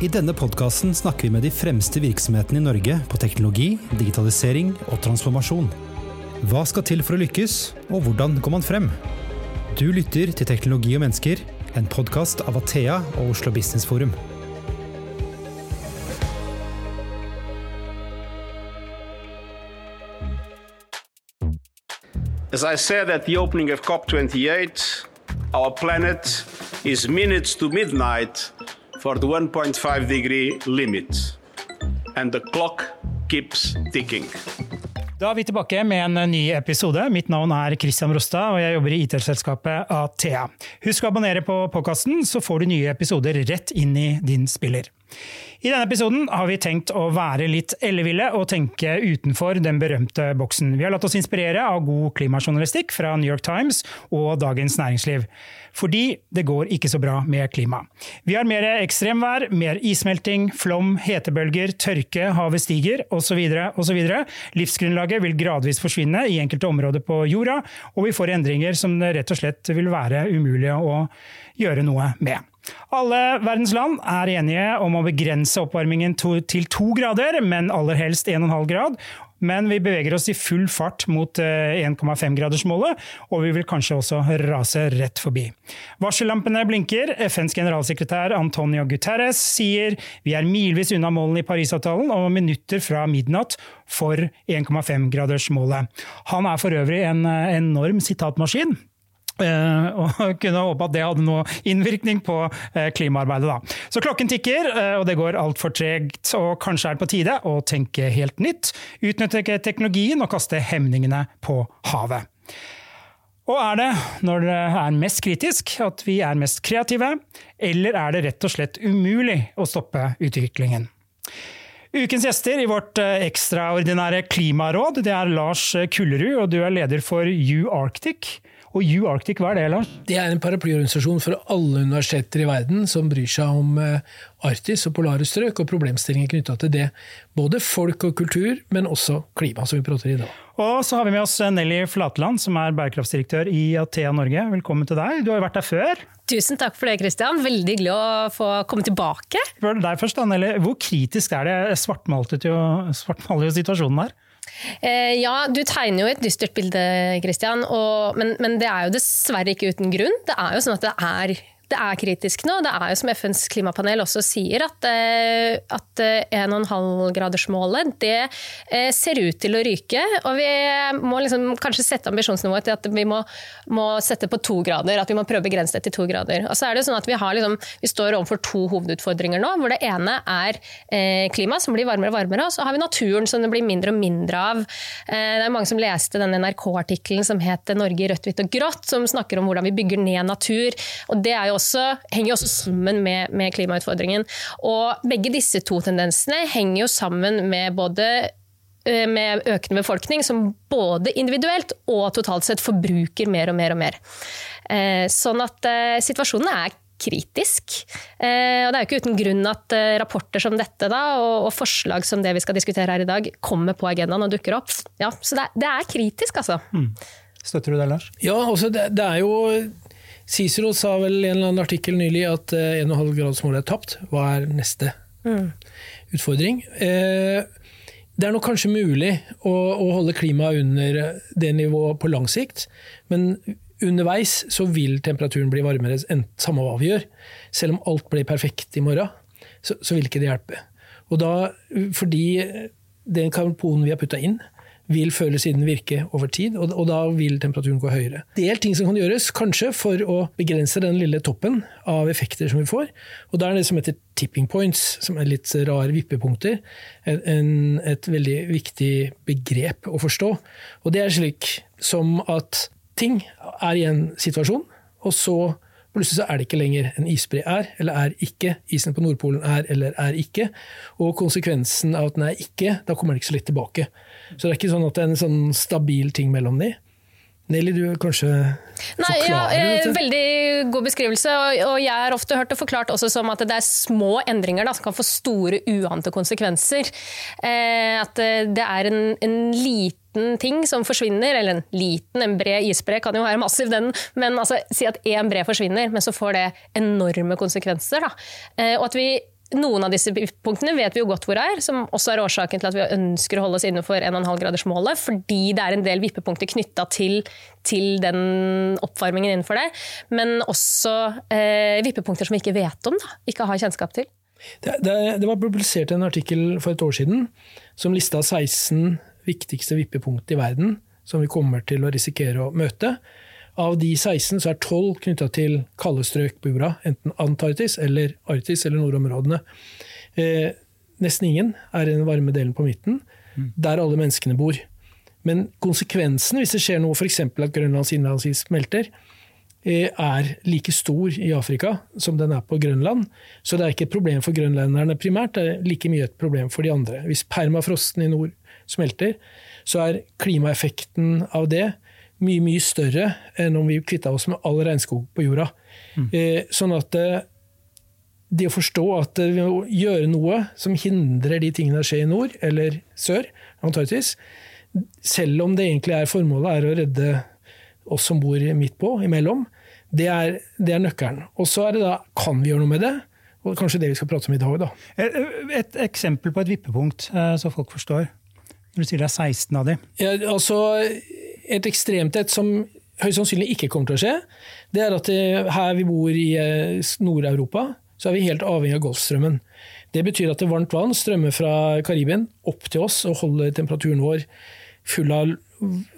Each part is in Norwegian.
I denne podkasten snakker vi med de fremste virksomhetene i Norge på teknologi, digitalisering og transformasjon. Hva skal til for å lykkes, og hvordan går man frem? Du lytter til Teknologi og mennesker, en podkast av Athea og Oslo Business Forum. As I said at the opening of COP28, our planet is minutes to midnight for the 1.5 degree limit. And the clock keeps ticking. Da er vi tilbake med en ny episode. Mitt navn er Christian Rostad, og jeg jobber i IT-selskapet Athea. Husk å abonnere på podkasten, så får du nye episoder rett inn i din spiller. I denne episoden har vi tenkt å være litt elleville og tenke utenfor den berømte boksen. Vi har latt oss inspirere av god klimajournalistikk fra New York Times og Dagens Næringsliv. Fordi det går ikke så bra med klima. Vi har mer ekstremvær, mer issmelting, flom, hetebølger, tørke, havet stiger osv. osv. Livsgrunnlaget vil gradvis forsvinne i enkelte områder på jorda, og vi får endringer som det rett og slett vil være umulig å gjøre noe med. Alle verdens land er enige om å begrense oppvarmingen til to grader, men aller helst 1,5 grad. Men vi beveger oss i full fart mot 1,5-gradersmålet, og vi vil kanskje også rase rett forbi. Varsellampene blinker. FNs generalsekretær Antonio Guterres sier vi er milvis unna målene i Parisavtalen og minutter fra midnatt for 1,5-gradersmålet. Han er for øvrig en enorm sitatmaskin. Uh, og kunne håpe at det hadde noe innvirkning på uh, klimaarbeidet. Da. Så klokken tikker, uh, og det går altfor tregt. Og kanskje er det på tide å tenke helt nytt. Utnytte teknologien og kaste hemningene på havet. Og er det, når det er mest kritisk, at vi er mest kreative? Eller er det rett og slett umulig å stoppe utviklingen? Ukens gjester i vårt ekstraordinære klimaråd det er Lars Kullerud, og du er leder for U-Arctic. Og U-Arctic, hva er det, Lars? Det er en paraplyorganisasjon for alle universiteter i verden som bryr seg om Arktis og polare strøk og problemstillinger knytta til det. Både folk og kultur, men også klima, som vi prater i dag. Og så har vi med oss Nelly Flatland, som er bærekraftsdirektør i Athea Norge. Velkommen til deg. Du har jo vært der før. Tusen takk for det, Christian. Veldig hyggelig å få komme tilbake. Spør deg først, da, Nelly. Hvor kritisk er det? Svartmalte jo situasjonen her? Eh, ja, du tegner jo et dystert bilde, Christian. Og, men, men, det er jo dessverre ikke uten grunn. Det er jo sånn at det er det er kritisk nå. Det er jo som FNs klimapanel også sier, at, eh, at 1,5-gradersmålet det eh, ser ut til å ryke. Og vi må liksom kanskje sette ambisjonsnivået til at vi må, må, sette på to grader. At vi må prøve å begrense det til to grader. Og så er det jo sånn at Vi, liksom, vi står overfor to hovedutfordringer nå. hvor Det ene er eh, klima, som blir varmere og varmere. Og så har vi naturen, som det blir mindre og mindre av. det er mange som leste den NRK-artikkelen som het 'Norge i rødt, hvitt og grått', som snakker om hvordan vi bygger ned natur. Og Det er jo også, henger også sammen med, med klimautfordringen. Og begge disse to tendensene henger jo sammen med både eh, med økende befolkning, som både individuelt og totalt sett forbruker mer og mer og mer. Eh, sånn at eh, situasjonen er kritisk. Og det er jo ikke uten grunn at rapporter som dette da, og, forslag som det vi skal diskutere her i dag, kommer på agendaen og dukker opp. Ja, så det er, det er kritisk, altså. Mm. Støtter du det, Lars? Ja, altså det, det er jo Cicero sa vel i en eller annen artikkel nylig at 1,5-gradersmålet eh, er tapt. Hva er neste mm. utfordring? Eh, det er nok kanskje mulig å, å, holde klimaet under det nivået på lang sikt, men underveis så vil temperaturen bli varmere, samme hva vi gjør. Selv om alt blir perfekt i morgen, så, så vil ikke det hjelpe. Og da, fordi den karbonen vi har putta inn, vil føle siden virke over tid, og, og, da vil temperaturen gå høyere. Det er ting som kan gjøres, kanskje for å begrense den lille toppen av effekter som vi får. Og da er det som heter tipping points, som er litt rare vippepunkter, en, et veldig viktig begrep å forstå. Og det er slik som at ting er i en situasjon, og så Plutselig så er det ikke lenger en isbre er eller er ikke. Isen på Nordpolen er eller er ikke. Og konsekvensen av at den er ikke, da kommer den ikke så lett tilbake. Så det er ikke sånn at det er en sånn stabil ting mellom de. Nelly, du kanskje Nei, ja, eh, Veldig god beskrivelse. og Jeg har ofte hørt det forklart også som at det er små endringer da, som kan få store uante konsekvenser. Eh, at eh, det er en, en liten ting som forsvinner, eller en liten, en bred isbre kan jo være massiv, den, men altså, si at én bre forsvinner, men så får det enorme konsekvenser. Da. Og at vi noen av disse punktene vet vi jo godt hvor er, som også er årsaken til at vi ønsker å holde oss innenfor 1,5-gradersmålet, fordi det er en del vippepunkter knytta til, til, den oppvarmingen innenfor det. Men også eh, vippepunkter som vi ikke vet om, da, ikke har kjennskap til. Det, det, det, var publisert en artikkel for et år siden som lista 16 viktigste vippepunkt i verden som vi kommer til å risikere å møte. Av de 16 så er 12 knytta til kalde strøk på jorda, enten Antarktis eller Arktis eller nordområdene. Eh, nesten ingen er i den varme delen på midten, mm. der alle menneskene bor. Men konsekvensen hvis det skjer noe, f.eks. at Grønlands innlandsis smelter, eh, er like stor i Afrika som den er på Grønland. Så det er ikke et problem for grønlenderne primært, det er like mye et problem for de andre. Hvis permafrosten i nord smelter, så er klimaeffekten av det mye mye større enn om vi kvitta oss med all regnskog på jorda. Mm. Eh, sånn at eh, det å forstå at eh, vi må gjøre noe som hindrer de tingene å skjer i nord eller sør, Antarktis, selv om det egentlig er formålet er å redde oss som bor midt på, imellom, det er, det er nøkkelen. Og så er det da kan vi gjøre noe med det? Og kanskje det vi skal prate om i dag. da. Et, et eksempel på et vippepunkt, så folk forstår. Når du sier det er 16 av de. Ja, altså et ekstremt et som høyst sannsynlig ikke kommer til å skje, det er at eh, her vi bor i eh, Nord-Europa, så er vi helt avhengig av Golfstrømmen. Det betyr at det varmt vann strømmer fra Karibien opp til oss og holder temperaturen vår full av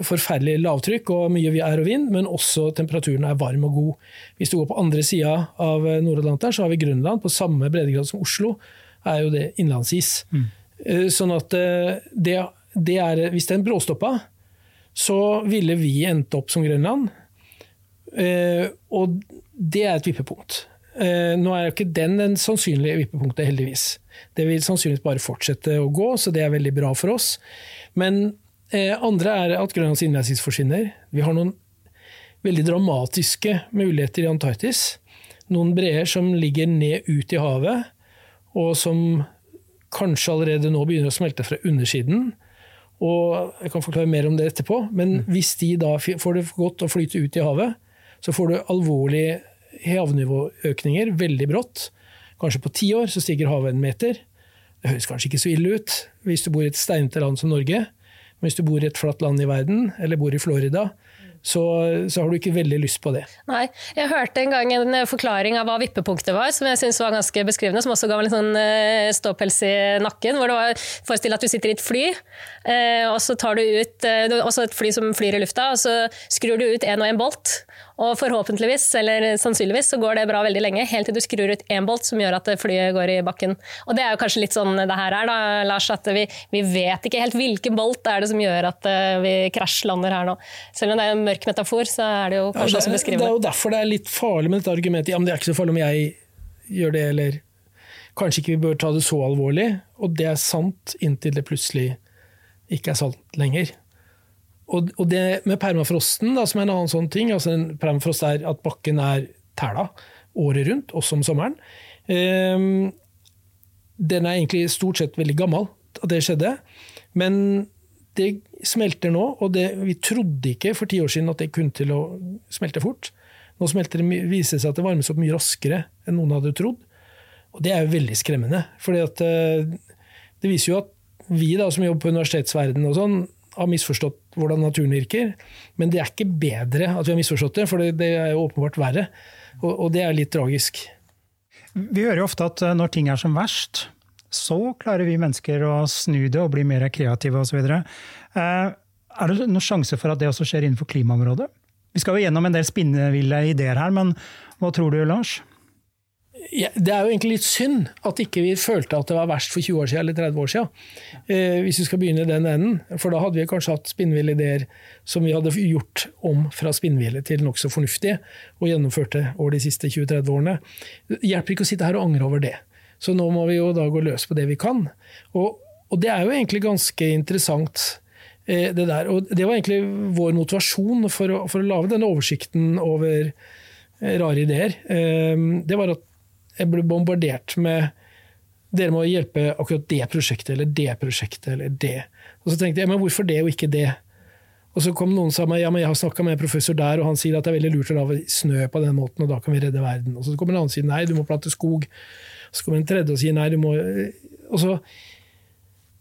forferdelig lavtrykk og mye vær og vind, men også temperaturen er varm og god. Hvis du går på andre sida av Nord-Atlanteren, så har vi Grønland på samme breddegrad som Oslo. er jo det innlandsis. Mm. Eh, sånn at det, det er, Hvis den bråstoppa, så ville vi endt opp som Grønland. Eh, og det er et vippepunkt. Eh, nå er jo ikke den en sannsynlig vippepunktet, heldigvis. Det vil sannsynligvis bare fortsette å gå, så det er veldig bra for oss. Men eh, andre er at Grønlands innlandsis forsvinner. Vi har noen veldig dramatiske muligheter i Antarktis. Noen breer som ligger ned ut i havet, og som kanskje allerede nå begynner å smelte fra undersiden. Og jeg kan forklare mer om det etterpå, men mm. hvis de da får det godt å flyte ut i havet, så får du alvorlige havnivåøkninger veldig brått. Kanskje på ti år så stiger havet en meter. Det høres kanskje ikke så ille ut hvis du bor i et steinete land som Norge. Men hvis du bor i et flatt land i verden, eller bor i Florida, så, så, har du ikke veldig lyst på det. Nei. Jeg hørte en gang en forklaring av hva vippepunktet var, som jeg synes var ganske beskrivende, som også ga meg litt sånn eh, ståpels i nakken. hvor det var Forestill at du sitter i et fly, eh, og så tar du ut eh, også et fly som flyr i lufta, og så skrur du ut en og en bolt. Og forhåpentligvis, eller sannsynligvis, så går det bra veldig lenge, helt til du skrur ut én bolt som gjør at flyet går i bakken. Og det er jo kanskje litt sånn det her er, da, Lars, at vi, vi vet ikke helt hvilken bolt er det som gjør at vi krasjlander her nå. Selv om det er en mørk metafor, så er det jo kanskje ja, det, også beskrivende. Det er jo derfor det er litt farlig med dette argumentet. Ja, men det er ikke så farlig om jeg gjør det, eller kanskje ikke vi bør ta det så alvorlig. Og det er sant inntil det plutselig ikke er sant lenger. Og, det med permafrosten, da, som er en annen sånn ting altså en Permafrost er at bakken er tæla året rundt, også om sommeren. Um, den er egentlig stort sett veldig gammel at det skjedde. Men det smelter nå, og det, vi trodde ikke for ti år siden at det kunne til å smelte fort. Nå smelter det, viser det seg at det varmes opp mye raskere enn noen hadde trodd. Og det er jo veldig skremmende. For eh, det viser jo at vi da, som jobber på universitetsverdenen og sånn, har misforstått hvordan naturen virker. Men det er ikke bedre at vi har misforstått det, for det, er jo åpenbart verre. Og, og det er litt tragisk. Vi hører jo ofte at eh, når ting er som verst, så klarer vi mennesker å snu det og bli mer kreative osv. Eh, er det noen sjanse for at det også skjer innenfor klimaområdet? Vi skal jo gjennom en del spinneville ideer her, men hva tror du, Lars? Det er jo egentlig litt synd at ikke vi følte at det var verst for 20 år siden eller 30 år siden. Eh, hvis vi skal begynne i den enden. For da hadde vi kanskje hatt spinnville ideer som vi hadde gjort om fra spinnville til nokså fornuftige, og gjennomførte over de siste 20-30 årene. Det hjelper ikke å sitte her og angre over det. Så nå må vi jo da gå løs på det vi kan. Og, og det er jo egentlig ganske interessant. Eh, det der. Og det var egentlig vår motivasjon for å, for å lage denne oversikten over eh, rare ideer. Det var at jeg ble bombardert med dere må hjelpe akkurat det prosjektet eller det prosjektet eller det. Og så tenkte jeg men hvorfor det og ikke det? Og så kom noen og sa ja, men jeg har snakka med en professor der, og han sier at det er veldig lurt å lage snø på den måten, og da kan vi redde verden. Og så kommer en annen og sier nei, du må plante skog. Så kommer en tredje og sier nei, du må Og så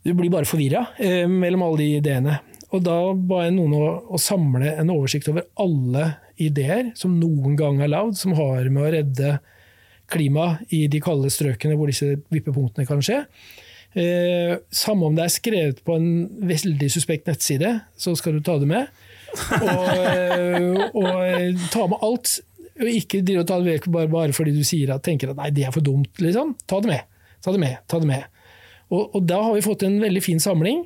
Du blir bare forvirra eh, mellom alle de ideene. Og da ba jeg noen å, å, samle en oversikt over alle ideer som noen gang er lagd, som har med å redde klimaet i de kalde strøkene hvor disse vippepunktene kan skje. Eh, samme om det er skrevet på en veldig suspekt nettside, så skal du ta det med. Og, eh, og eh, ta med alt. Og ikke drive og ta det med bare, bare, fordi du at, tenker at nei, det er for dumt. Liksom. Ta det med. Ta det med. Ta det med. Og, og, da har vi fått en veldig fin samling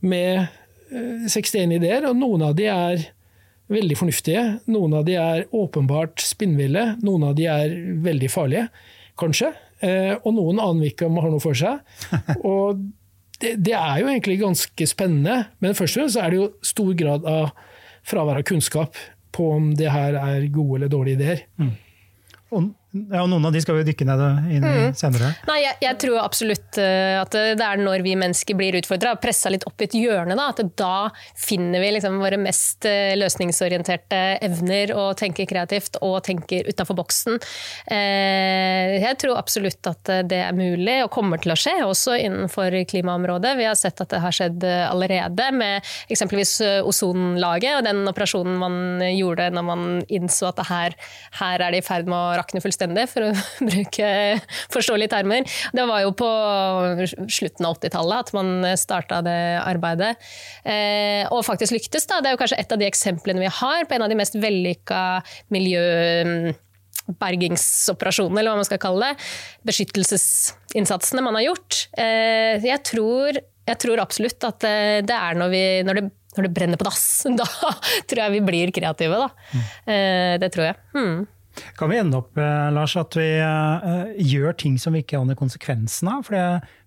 med 61 eh, ideer, og noen av de er veldig fornuftige. Noen av de er åpenbart spinnville. Noen av de er veldig farlige, kanskje. Og noen aner ikke om har noe for seg. Og det, det, er jo egentlig ganske spennende, men først og fremst er det jo stor grad av fravær av kunnskap på om det her er gode eller dårlige ideer. Mm. Og ja, og Noen av de skal vi dykke ned inn i mm. senere. Nei, jeg, jeg, tror absolutt eh, at det er når vi mennesker blir utfordra, pressa litt opp i et hjørne, da, at da finner vi liksom våre mest eh, løsningsorienterte evner og tenker kreativt og tenker utafor boksen. Eh, jeg tror absolutt at det er mulig og kommer til å skje, også innenfor klimaområdet. Vi har sett at det har skjedd allerede med eksempelvis ozonlaget og den operasjonen man gjorde når man innså at her, her er det i ferd med å rakne fullstendig fullstendig, for å bruke forståelige termer. Det var jo på slutten av 80-tallet at man starta det arbeidet. Eh, og faktisk lyktes. Da. Det er jo kanskje et av de eksemplene vi har på en av de mest vellykka miljø bergingsoperasjonene, eller hva man skal kalle det. Beskyttelsesinnsatsene man har gjort. Eh, jeg tror, jeg tror absolutt at det er når, vi, når, det, når det brenner på dass. Da tror jeg vi blir kreative, da. Mm. Det tror jeg. Hmm. Kan vi ende opp eh, Lars, at vi uh, gjør ting som vi ikke aner konsekvensen av? For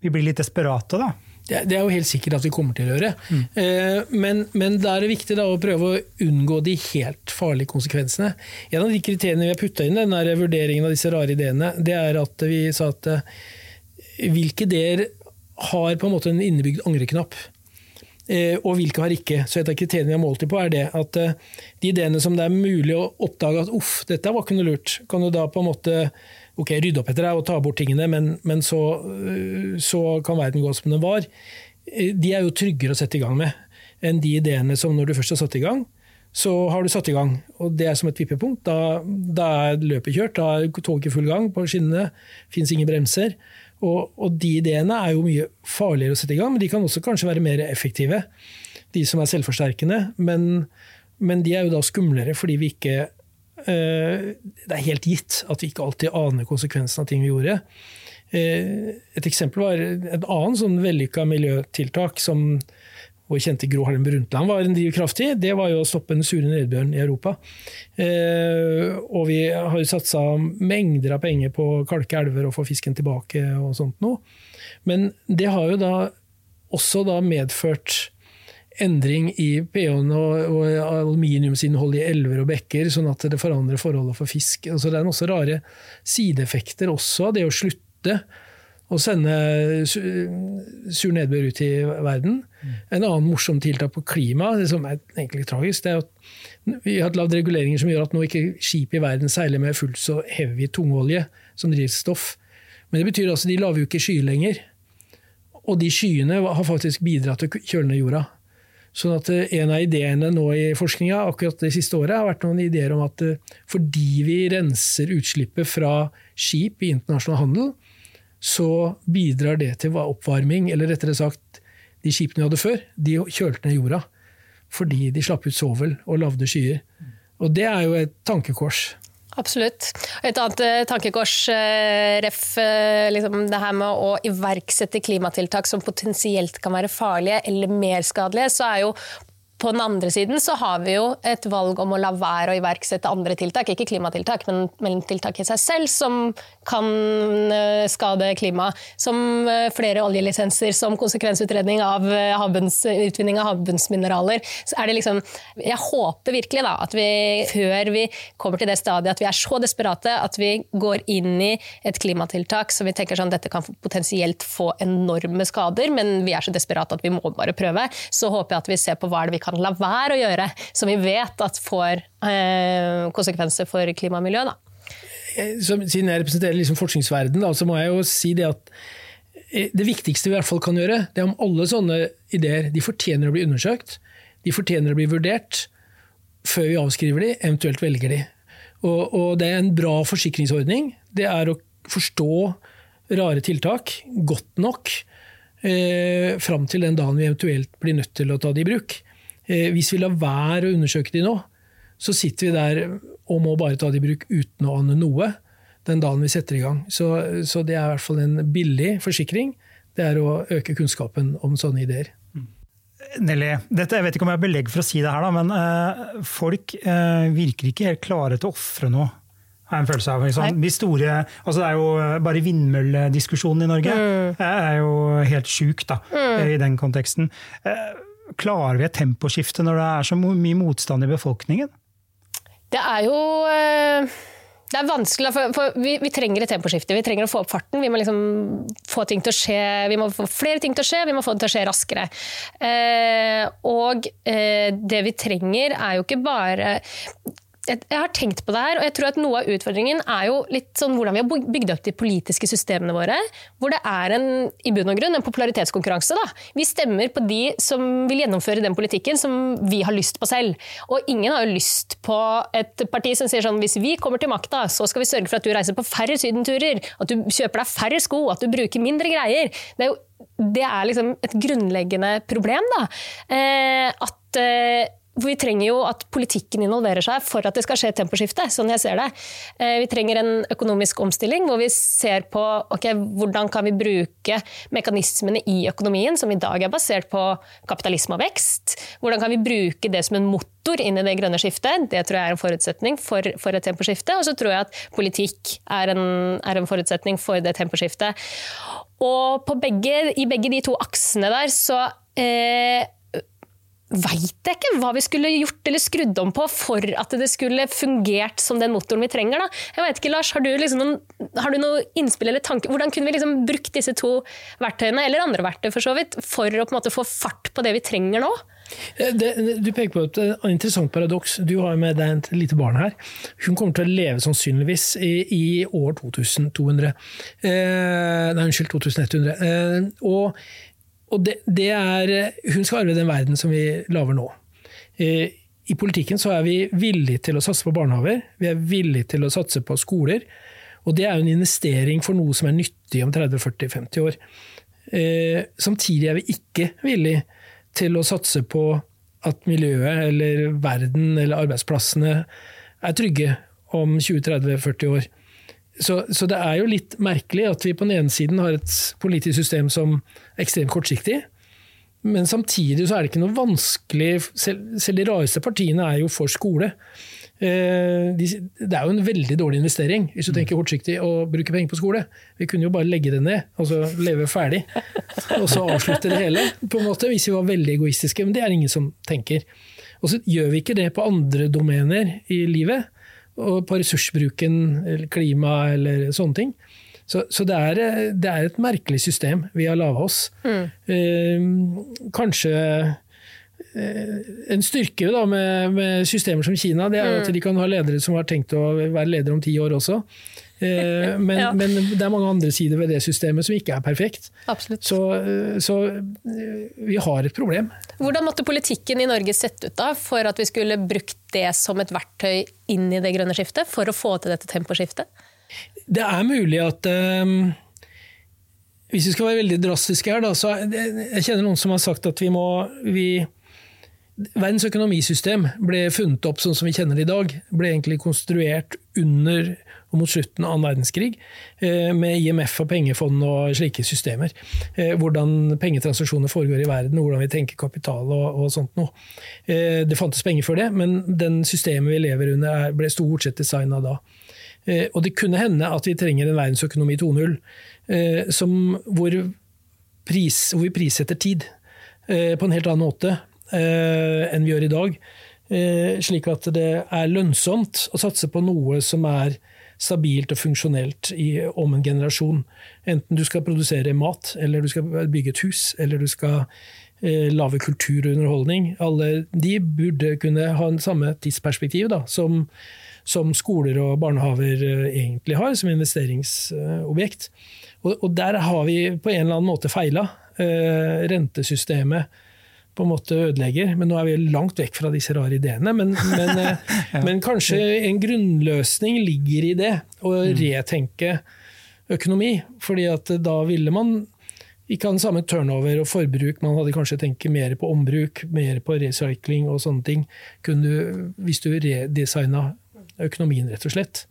vi blir litt desperate da? Det, er jo helt sikkert at vi kommer til å gjøre. Mm. Uh, men, men da er det viktig da, å prøve å unngå de helt farlige konsekvensene. En av de kriteriene vi har putta inn i den vurderingen av disse rare ideene, det er at vi sa at hvilke ideer har på en måte en innebygd angreknapp. Eh, og hvilke har ikke. Så Et av kriteriene vi har målt på, er det at eh, de ideene som det er mulig å oppdage at uff, dette var ikke noe lurt, kan du da på en måte ok, rydde opp etter deg og ta bort tingene, men, men så, eh, så, kan verden gå som den var. De er jo tryggere å sette i gang med enn de ideene som når du først har satt i gang, så har du satt i gang. Og det er som et vippepunkt. Da, da er løpet kjørt, da er toget i full gang på skinnene, fins ingen bremser. Og, og, de ideene er jo mye farligere å sette i gang, men de kan også kanskje være mer effektive. De som er selvforsterkende. Men, men de er jo da skumlere fordi vi ikke øh, Det er helt gitt at vi ikke alltid aner konsekvensen av ting vi gjorde. Uh, et eksempel var et annet sånn vellykka miljøtiltak som vår kjente Gro Harlem Brundtland var en drivkraft i, det var jo å stoppe den sure nedbøren i Europa. Eh, og vi har jo satsa mengder av penger på å kalke elver og få fisken tilbake og sånt noe. Men det har jo da også da medført endring i pH-en og, og aluminiumsinnhold i elver og bekker, sånn at det forandrer forholdet for fisk. Altså det er også rare sideeffekter også av det å slutte å sende sur nedbør ut i verden. En annen morsom tiltak på klima, det som er egentlig tragisk, det er at vi har lagd reguleringer som gjør at nå ikke skip i verden seiler med fullt så heavy tungolje som drivstoff. Men det betyr altså de lager jo ikke skyer lenger. Og de skyene har faktisk bidratt til å kjøle ned jorda. Sånn at eh, En av ideene nå i forskninga akkurat det siste året har vært noen ideer om at eh, fordi vi renser utslippet fra skip i internasjonal handel, så bidrar det til oppvarming, eller rettere sagt, de skipene vi hadde før, de kjølte ned jorda. Fordi de slapp ut sovel og lagde skyer. Og det er jo et tankekors. Absolutt. Et annet eh, tankekors, eh, ref. Eh, liksom det her med å iverksette klimatiltak som potensielt kan være farlige eller mer skadelige, så er jo på den andre siden så har vi jo et valg om å la være å iverksette andre tiltak, ikke klimatiltak, men mellomtiltak i seg selv, som kan eh, skade klimaet. Som eh, flere oljelisenser, som konsekvensutredning av eh, havbunns, utvinning av havbunnsmineraler. Så er det liksom, jeg håper virkelig da, at vi før vi kommer til det stadiet at vi er så desperate at vi går inn i et klimatiltak som vi tenker sånn dette kan potensielt få enorme skader, men vi er så desperate at vi må bare prøve, så håper jeg at vi ser på hva er det vi kan la være å gjøre, som vi vet at får eh, konsekvenser for klima og miljø. Da. Siden jeg representerer liksom forskningsverden, da, så må jeg jo si det at eh, det viktigste vi i hvert fall kan gjøre, det er om alle sånne ideer de fortjener å bli undersøkt, de fortjener å bli vurdert før vi avskriver de, eventuelt velger de. Og, og det er en bra forsikringsordning. Det er å forstå rare tiltak godt nok eh, fram til den dagen vi eventuelt blir nødt til å ta det i bruk. Eh, hvis vi lar være å undersøke de nå, så sitter vi der og må bare ta det i bruk uten å ane noe den dagen vi setter i gang. Så, så, det er i hvert fall en billig forsikring. Det er å øke kunnskapen om sånne ideer. Nelly, dette, jeg vet ikke om jeg har belegg for å si det her, da, men uh, folk uh, virker ikke helt klare til å ofre noe. Er en følelse av. Liksom. De store, altså det er jo Bare vindmøllediskusjonen i Norge mm. er jo helt sjuk da, mm. i den konteksten. Uh, klarer vi et temposkifte når det er så mye motstand i befolkningen? Det er jo eh, det er vanskelig, for, vi, vi, trenger et temposkifte. Vi trenger å få opp farten. Vi må liksom få skje, vi må få flere ting til å skje, vi må få det til å skje raskere. Eh, og eh, det vi trenger er jo ikke bare jeg, har tenkt på det her, og jeg tror at noe av utfordringen er jo litt sånn hvordan vi har bygd opp de politiske systemene våre. Hvor det er en, i bunn og grunn en popularitetskonkurranse. Da. Vi stemmer på de som vil gjennomføre den politikken som vi har lyst på selv. Og ingen har jo lyst på et parti som sier sånn hvis vi kommer til makta, så skal vi sørge for at du reiser på færre sydenturer, at du kjøper deg færre sko, at du bruker mindre greier. Det er jo det er liksom et grunnleggende problem. da. Eh, at eh, for Vi trenger jo at politikken involverer seg for at det skal skje et temposkifte. sånn jeg ser det. Eh, vi trenger en økonomisk omstilling hvor vi ser på okay, hvordan kan vi bruke mekanismene i økonomien, som i dag er basert på kapitalisme og vekst. Hvordan kan vi bruke det som en motor inn i det grønne skiftet. Det tror jeg er en forutsetning for, for et temposkifte. Og så tror jeg at politikk er en, er en forutsetning for det temposkiftet. Og begge, i begge de to aksene der så eh, veit jeg ikke hva vi skulle gjort eller skrudd om på for at det skulle fungert som den motoren vi trenger. Da. Jeg vet ikke, Lars, Har du, liksom noen, har du noen, innspill eller tanke? Hvordan kunne vi liksom brukt disse to verktøyene, eller andre verktøy for så vidt, for å måte få fart på det vi trenger nå? Eh, det, du peker på et eh, interessant paradoks. Du har med deg et lite barn her. Hun kommer til å leve sannsynligvis i, i år 2200. Eh, nei, unnskyld, 2100. Eh, og og det, det, er, Hun skal arve den verden som vi lager nå. Eh, I politikken så er vi villige til å satse på barnehager, vi er villige til å satse på skoler. Og det er jo en investering for noe som er nyttig om 30-40-50 år. Eh, samtidig er vi ikke villige til å satse på at miljøet eller verden eller arbeidsplassene er trygge om 20-30-40 år. Så, så, det er jo litt merkelig at vi på den ene siden har et politisk system som er ekstremt kortsiktig, men samtidig så er det ikke noe vanskelig Selv, selv de rareste partiene er jo for skole. Eh, de, det er jo en veldig dårlig investering hvis du mm. tenker kortsiktig å bruke penger på skole. Vi kunne jo bare legge det ned, altså leve ferdig, og så avslutte det hele. på en måte, Hvis vi var veldig egoistiske, men det er ingen som tenker. Og så gjør vi ikke det på andre domener i livet og på ressursbruken, eller klima eller sånne ting. Så, så det, er, det, er, et merkelig system vi har laga oss. Mm. Eh, kanskje eh, en styrke da, med, med, systemer som Kina, det er mm. at de kan ha ledere som har tenkt å være ledere om ti år også. Eh, men, ja. men, det er mange andre sider ved det systemet som ikke er perfekt. Så, eh, så, eh, vi har et problem. Hvordan måtte politikken i Norge sett ut da, for at vi skulle brukt det som et verktøy inn i det grønne skiftet, for å få til dette temposkiftet? Det er mulig at um, Hvis vi skal være veldig drastiske her, da, så jeg kjenner noen som har sagt at vi må vi, Verdens økonomisystem ble funnet opp sånn som vi kjenner det i dag. Ble egentlig konstruert under og mot slutten av annen verdenskrig, eh, med IMF og pengefond og slike systemer. Eh, hvordan pengetransaksjoner foregår i verden, hvordan vi tenker kapital og, og sånt noe. Eh, det fantes penger for det, men den systemet vi lever under ble stort sett designa da. Og det kunne hende at vi trenger en verdensøkonomi 2.0 hvor, hvor vi prissetter tid på en helt annen måte enn vi gjør i dag. Slik at det er lønnsomt å satse på noe som er stabilt og funksjonelt i, om en generasjon. Enten du skal produsere mat, eller du skal bygge et hus, eller du skal eh, lage kultur og underholdning. Alle de burde kunne ha en samme tidsperspektiv da, som, som skoler og barnehaver eh, egentlig har som investeringsobjekt. Og, og der har vi på en eller annen måte feila. Eh, rentesystemet på en måte ødelegger, men nå er vi langt vekk fra disse rare ideene. Men, men, ja. men kanskje en grunnløsning ligger i det, å mm. retenke økonomi. fordi at da ville man ikke ha den samme turnover og forbruk. Man hadde kanskje tenkt mer på ombruk, mer på recycling og sånne ting. Du, hvis du redesigna økonomien, rett og slett.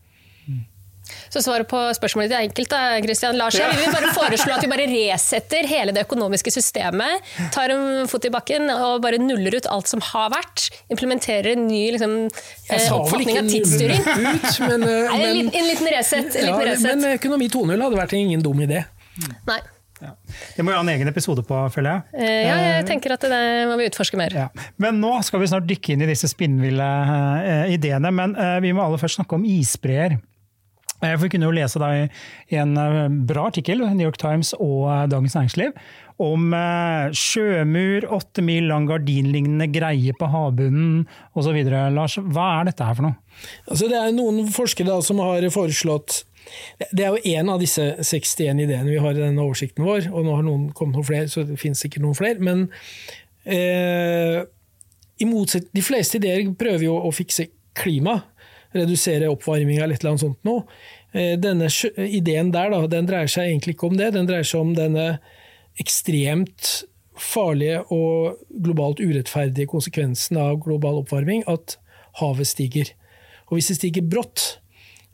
Så svaret på spørsmålet ditt er enkelt. da, Christian Larsen. Ja. Vi vil bare foreslå at vi bare resetter hele det økonomiske systemet. Tar en fot i bakken og bare nuller ut alt som har vært. Implementerer en ny liksom, eh, oppfatning av tidsstyring. Ut, men, men, Nei, en, en, liten reset. En ja, liten reset. Men økonomi 2.0 hadde vært ingen dum idé. Nei. Ja. Det må jo ha en egen episode på, føler jeg. Eh, ja, jeg eh, tenker at det må vi utforske mer. Ja. Men nå skal vi snart dykke inn i disse spinnville ideene. Men vi må aller først snakke om isbreer. Vi kunne jo lese i en bra artikkel New York Times og Dagens Næringsliv om sjømur, åtte mil lang gardinlignende greie på havbunnen osv. Lars, hva er dette her for noe? Altså, det er noen forskere som har foreslått det er jo én av disse 61 ideene vi har i denne oversikten vår, og nå har noen kommet noen flere, så det finnes sikkert noen flere. Men eh, i motsatt, de fleste ideer prøver jo å fikse klima, redusere oppvarminga eller et eller annet sånt noe. Eh, denne ideen der da, den dreier seg egentlig ikke om det, den dreier seg om denne ekstremt farlige og globalt urettferdige konsekvensen av global oppvarming, at havet stiger. Og hvis det stiger brått,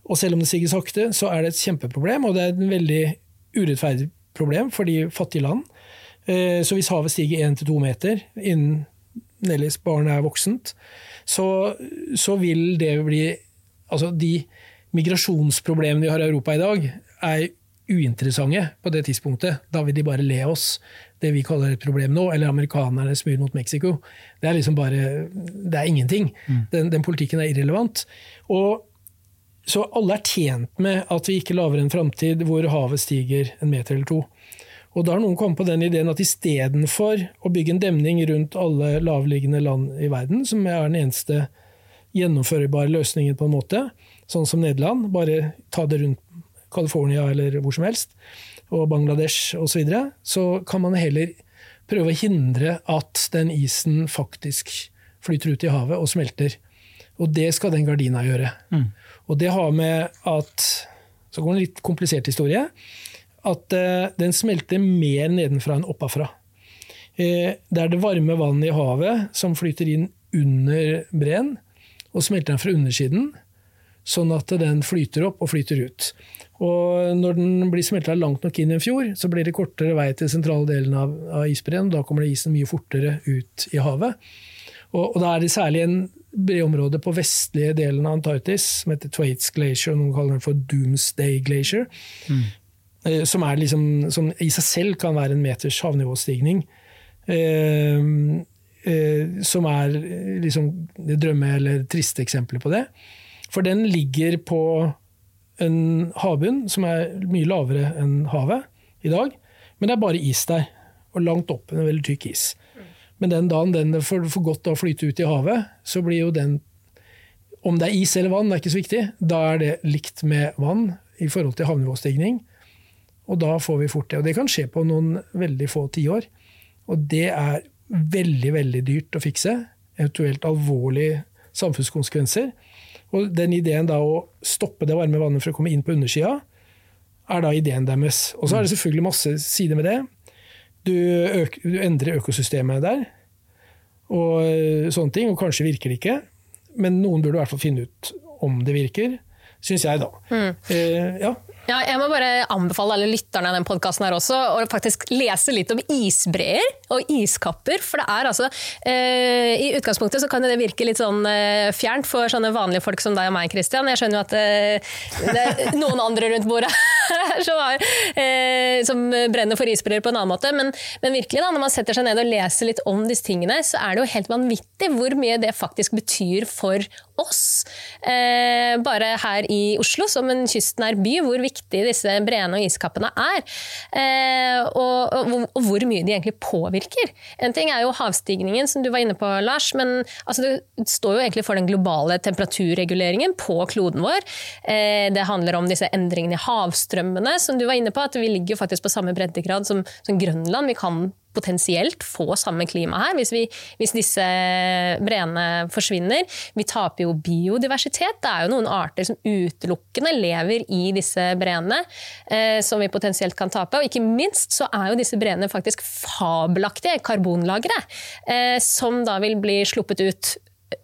og selv om det stiger sakte, så er det et kjempeproblem, og det er et veldig urettferdig problem for de fattige land. Eh, så hvis havet stiger 1-2 meter innen Nellies barn er voksent, så, så, vil det bli Altså, de migrasjonsproblemene vi har i Europa i dag, er uinteressante på det tidspunktet. Da vil de bare le oss det vi kaller et problem nå, eller amerikanerne smyr mot Mexico. Det er liksom bare Det er ingenting. Mm. Den, den, politikken er irrelevant. Og så alle er tjent med at vi ikke lager en framtid hvor havet stiger en meter eller to. Og da har noen kommet på den ideen at istedenfor å bygge en demning rundt alle lavliggende land i verden, som er den eneste gjennomførbare løsningen på en måte, sånn som Nederland, bare ta det rundt California eller hvor som helst, og Bangladesh osv., så, videre, så kan man heller prøve å hindre at den isen faktisk flyter ut i havet og smelter. Og det skal den gardina gjøre. Mm. Og det har med at Så går det en litt komplisert historie. At uh, den smelter mer nedenfra enn oppafra. Uh, det er det varme vannet i havet som flyter inn under breen, og smelter den fra undersiden, sånn at den flyter opp og flyter ut. Og når den blir smelta langt nok inn i en fjord, så blir det kortere vei til sentrale delen av, av isbreen. Da kommer det isen mye fortere ut i havet. Og, og da er det særlig en breområde på vestlige delen av Antarktis som heter Twaits Glacier, noen kaller den for Doomsday Glacier. Mm. Eh, som, liksom, som, i seg selv kan være en meters havnivåstigning. Eh, eh, som er liksom det drømme- eller triste eksempelet på det. For den ligger på en havbunn som er mye lavere enn havet i dag. Men det er bare is der, og langt opp en veldig tykk is. Men den dagen den får, får godt å flyte ut i havet, så blir jo den Om det er is eller vann, det er ikke så viktig. Da er det likt med vann i forhold til havnivåstigning. Og da får vi fort det. Og det kan skje på noen veldig få tiår. Og det er veldig, veldig dyrt å fikse. Eventuelt alvorlige samfunnskonsekvenser. Og den ideen da å stoppe det varme vannet for å komme inn på undersida, er da ideen deres. Og så er det selvfølgelig masse sider med det. Du, du endrer økosystemet der, og eh, sånne ting. Og kanskje virker det ikke, men noen burde i hvert fall finne ut om det virker, syns jeg, da. Mm. Eh, ja. Ja, jeg må bare anbefale alle lytterne av den podkasten også å faktisk lese litt om isbreer og iskapper. For det er altså eh, I utgangspunktet så kan det virke litt sånn eh, fjernt for sånne vanlige folk som deg og meg, Christian. Jeg skjønner jo at eh, det er noen andre rundt bordet som, har, eh, som, brenner for isbreer på en annen måte. Men, men, virkelig da, når man setter seg ned og leser litt om disse tingene, så er det jo helt vanvittig hvor mye det faktisk betyr for oss, eh, bare her i Oslo, som en kystnær by, hvor viktig disse breene og iskappene er. Eh, og, og, og, hvor mye de egentlig påvirker. En ting er jo havstigningen, som du var inne på, Lars. Men altså, det står jo egentlig for den globale temperaturreguleringen på kloden vår. Eh, det handler om disse endringene i havstrømmene, som du var inne på. at Vi ligger faktisk på samme breddegrad som, som Grønland. Vi kan potensielt få samme klima her hvis, vi, hvis disse breene forsvinner. Vi taper jo biodiversitet. Det er jo noen arter som utelukkende lever i disse breene, eh, som vi potensielt kan tape. Og ikke minst så er jo disse breene faktisk fabelaktige karbonlagre, eh, som da vil bli sluppet ut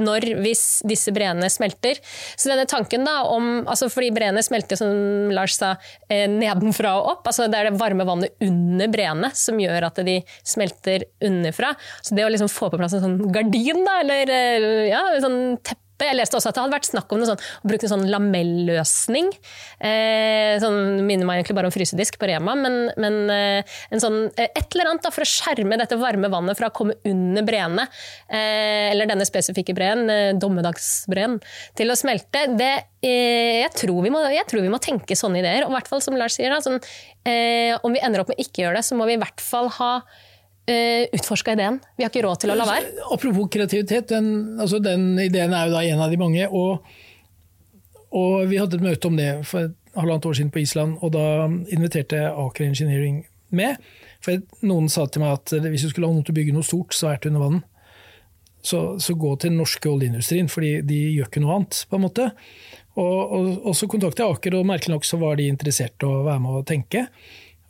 når, hvis disse breene smelter. Så denne tanken da om, altså Fordi breene smelter, som Lars sa, eh, nedenfra og opp. altså Det er det varme vannet under breene som gjør at de smelter underfra. Så det å liksom få på plass en sånn gardin, da, eller ja, en sånn teppe jeg leste også at det hadde vært snakk om sånn, å bruke en sånn lamelløsning. Eh, sånn, minner meg egentlig bare om frysedisk på Rema, men, men eh, sånn, eh, et eller annet da, for å skjerme dette varme vannet fra å komme under breene, eh, eller denne spesifikke breen, eh, dommedagsbreen, til å smelte. Det, eh, jeg, tror må, jeg, tror vi må, tenke sånne ideer. Og i hvert fall som Lars sier, da, sånn, om vi ender opp med ikke gjøre det, så må vi i hvert fall ha uh, eh, utforska ideen. Vi har ikke råd til å la være. Apropos kreativitet, den, altså den ideen er jo da en av de mange. Og, og vi hadde et møte om det for et halvannet år siden på Island, og da inviterte Aker Engineering med. For noen sa til meg at hvis du skulle ha noe til å bygge noe stort, svært under vann, så, så gå til den norske oljeindustrien, for de gjør ikke noe annet. på en måte. Og, og, og så kontaktet jeg Aker, og merkelig nok så var de interessert i å være med og tenke.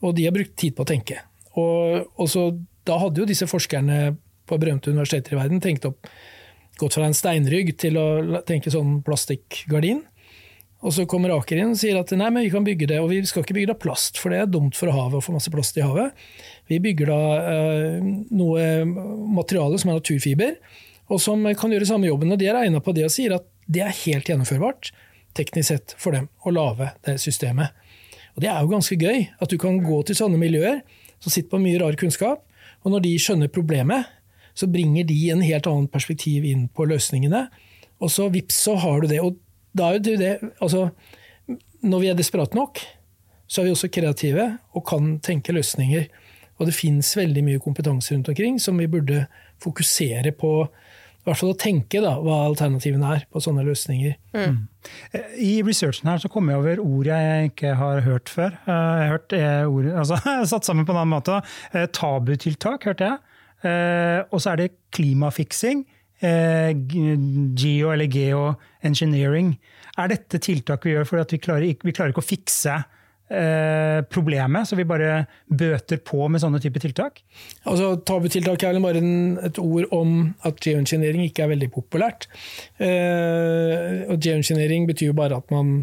Og de har brukt tid på å tenke. Og, og så da hadde jo disse forskerne på berømte universiteter i verden tenkt opp, gått fra en steinrygg til å tenke sånn plastikkgardin. Og så kommer Aker inn og sier at nei, men vi kan bygge det, og vi skal ikke bygge det av plast, for det er dumt for havet å få masse plast i havet. Vi bygger da eh, noe materiale som er naturfiber, og som kan gjøre samme jobben. Og de er egna på det og sier at det er helt gjennomførbart, teknisk sett, for dem å lage det systemet. Og det er jo ganske gøy, at du kan gå til sånne miljøer som sitter på mye rar kunnskap, og når de skjønner problemet, så bringer de en helt annet perspektiv inn på løsningene. Og så vips, så har du det. Og da er jo det Altså, når vi er desperate nok, så er vi også kreative og kan tenke løsninger. Og det fins veldig mye kompetanse rundt omkring som vi burde fokusere på. I hvert fall å tenke da, hva alternativene er på sånne løsninger. Mm. I researchen her så kom jeg over ord jeg ikke har hørt før. Eh, jeg har hørt ord, altså, satt sammen på en annen måte. Eh, tabutiltak hørte jeg. Eh, og så er det klimafiksing. Geo eller geoengineering. Er dette tiltak vi gjør fordi vi klarer, vi klarer ikke å fikse Eh, problemet, så vi bare bøter på med sånne typer tiltak? Altså, Tabutiltak er vel bare en, et ord om at geoengineering ikke er veldig populært. Eh, og Geoengineering betyr jo bare at man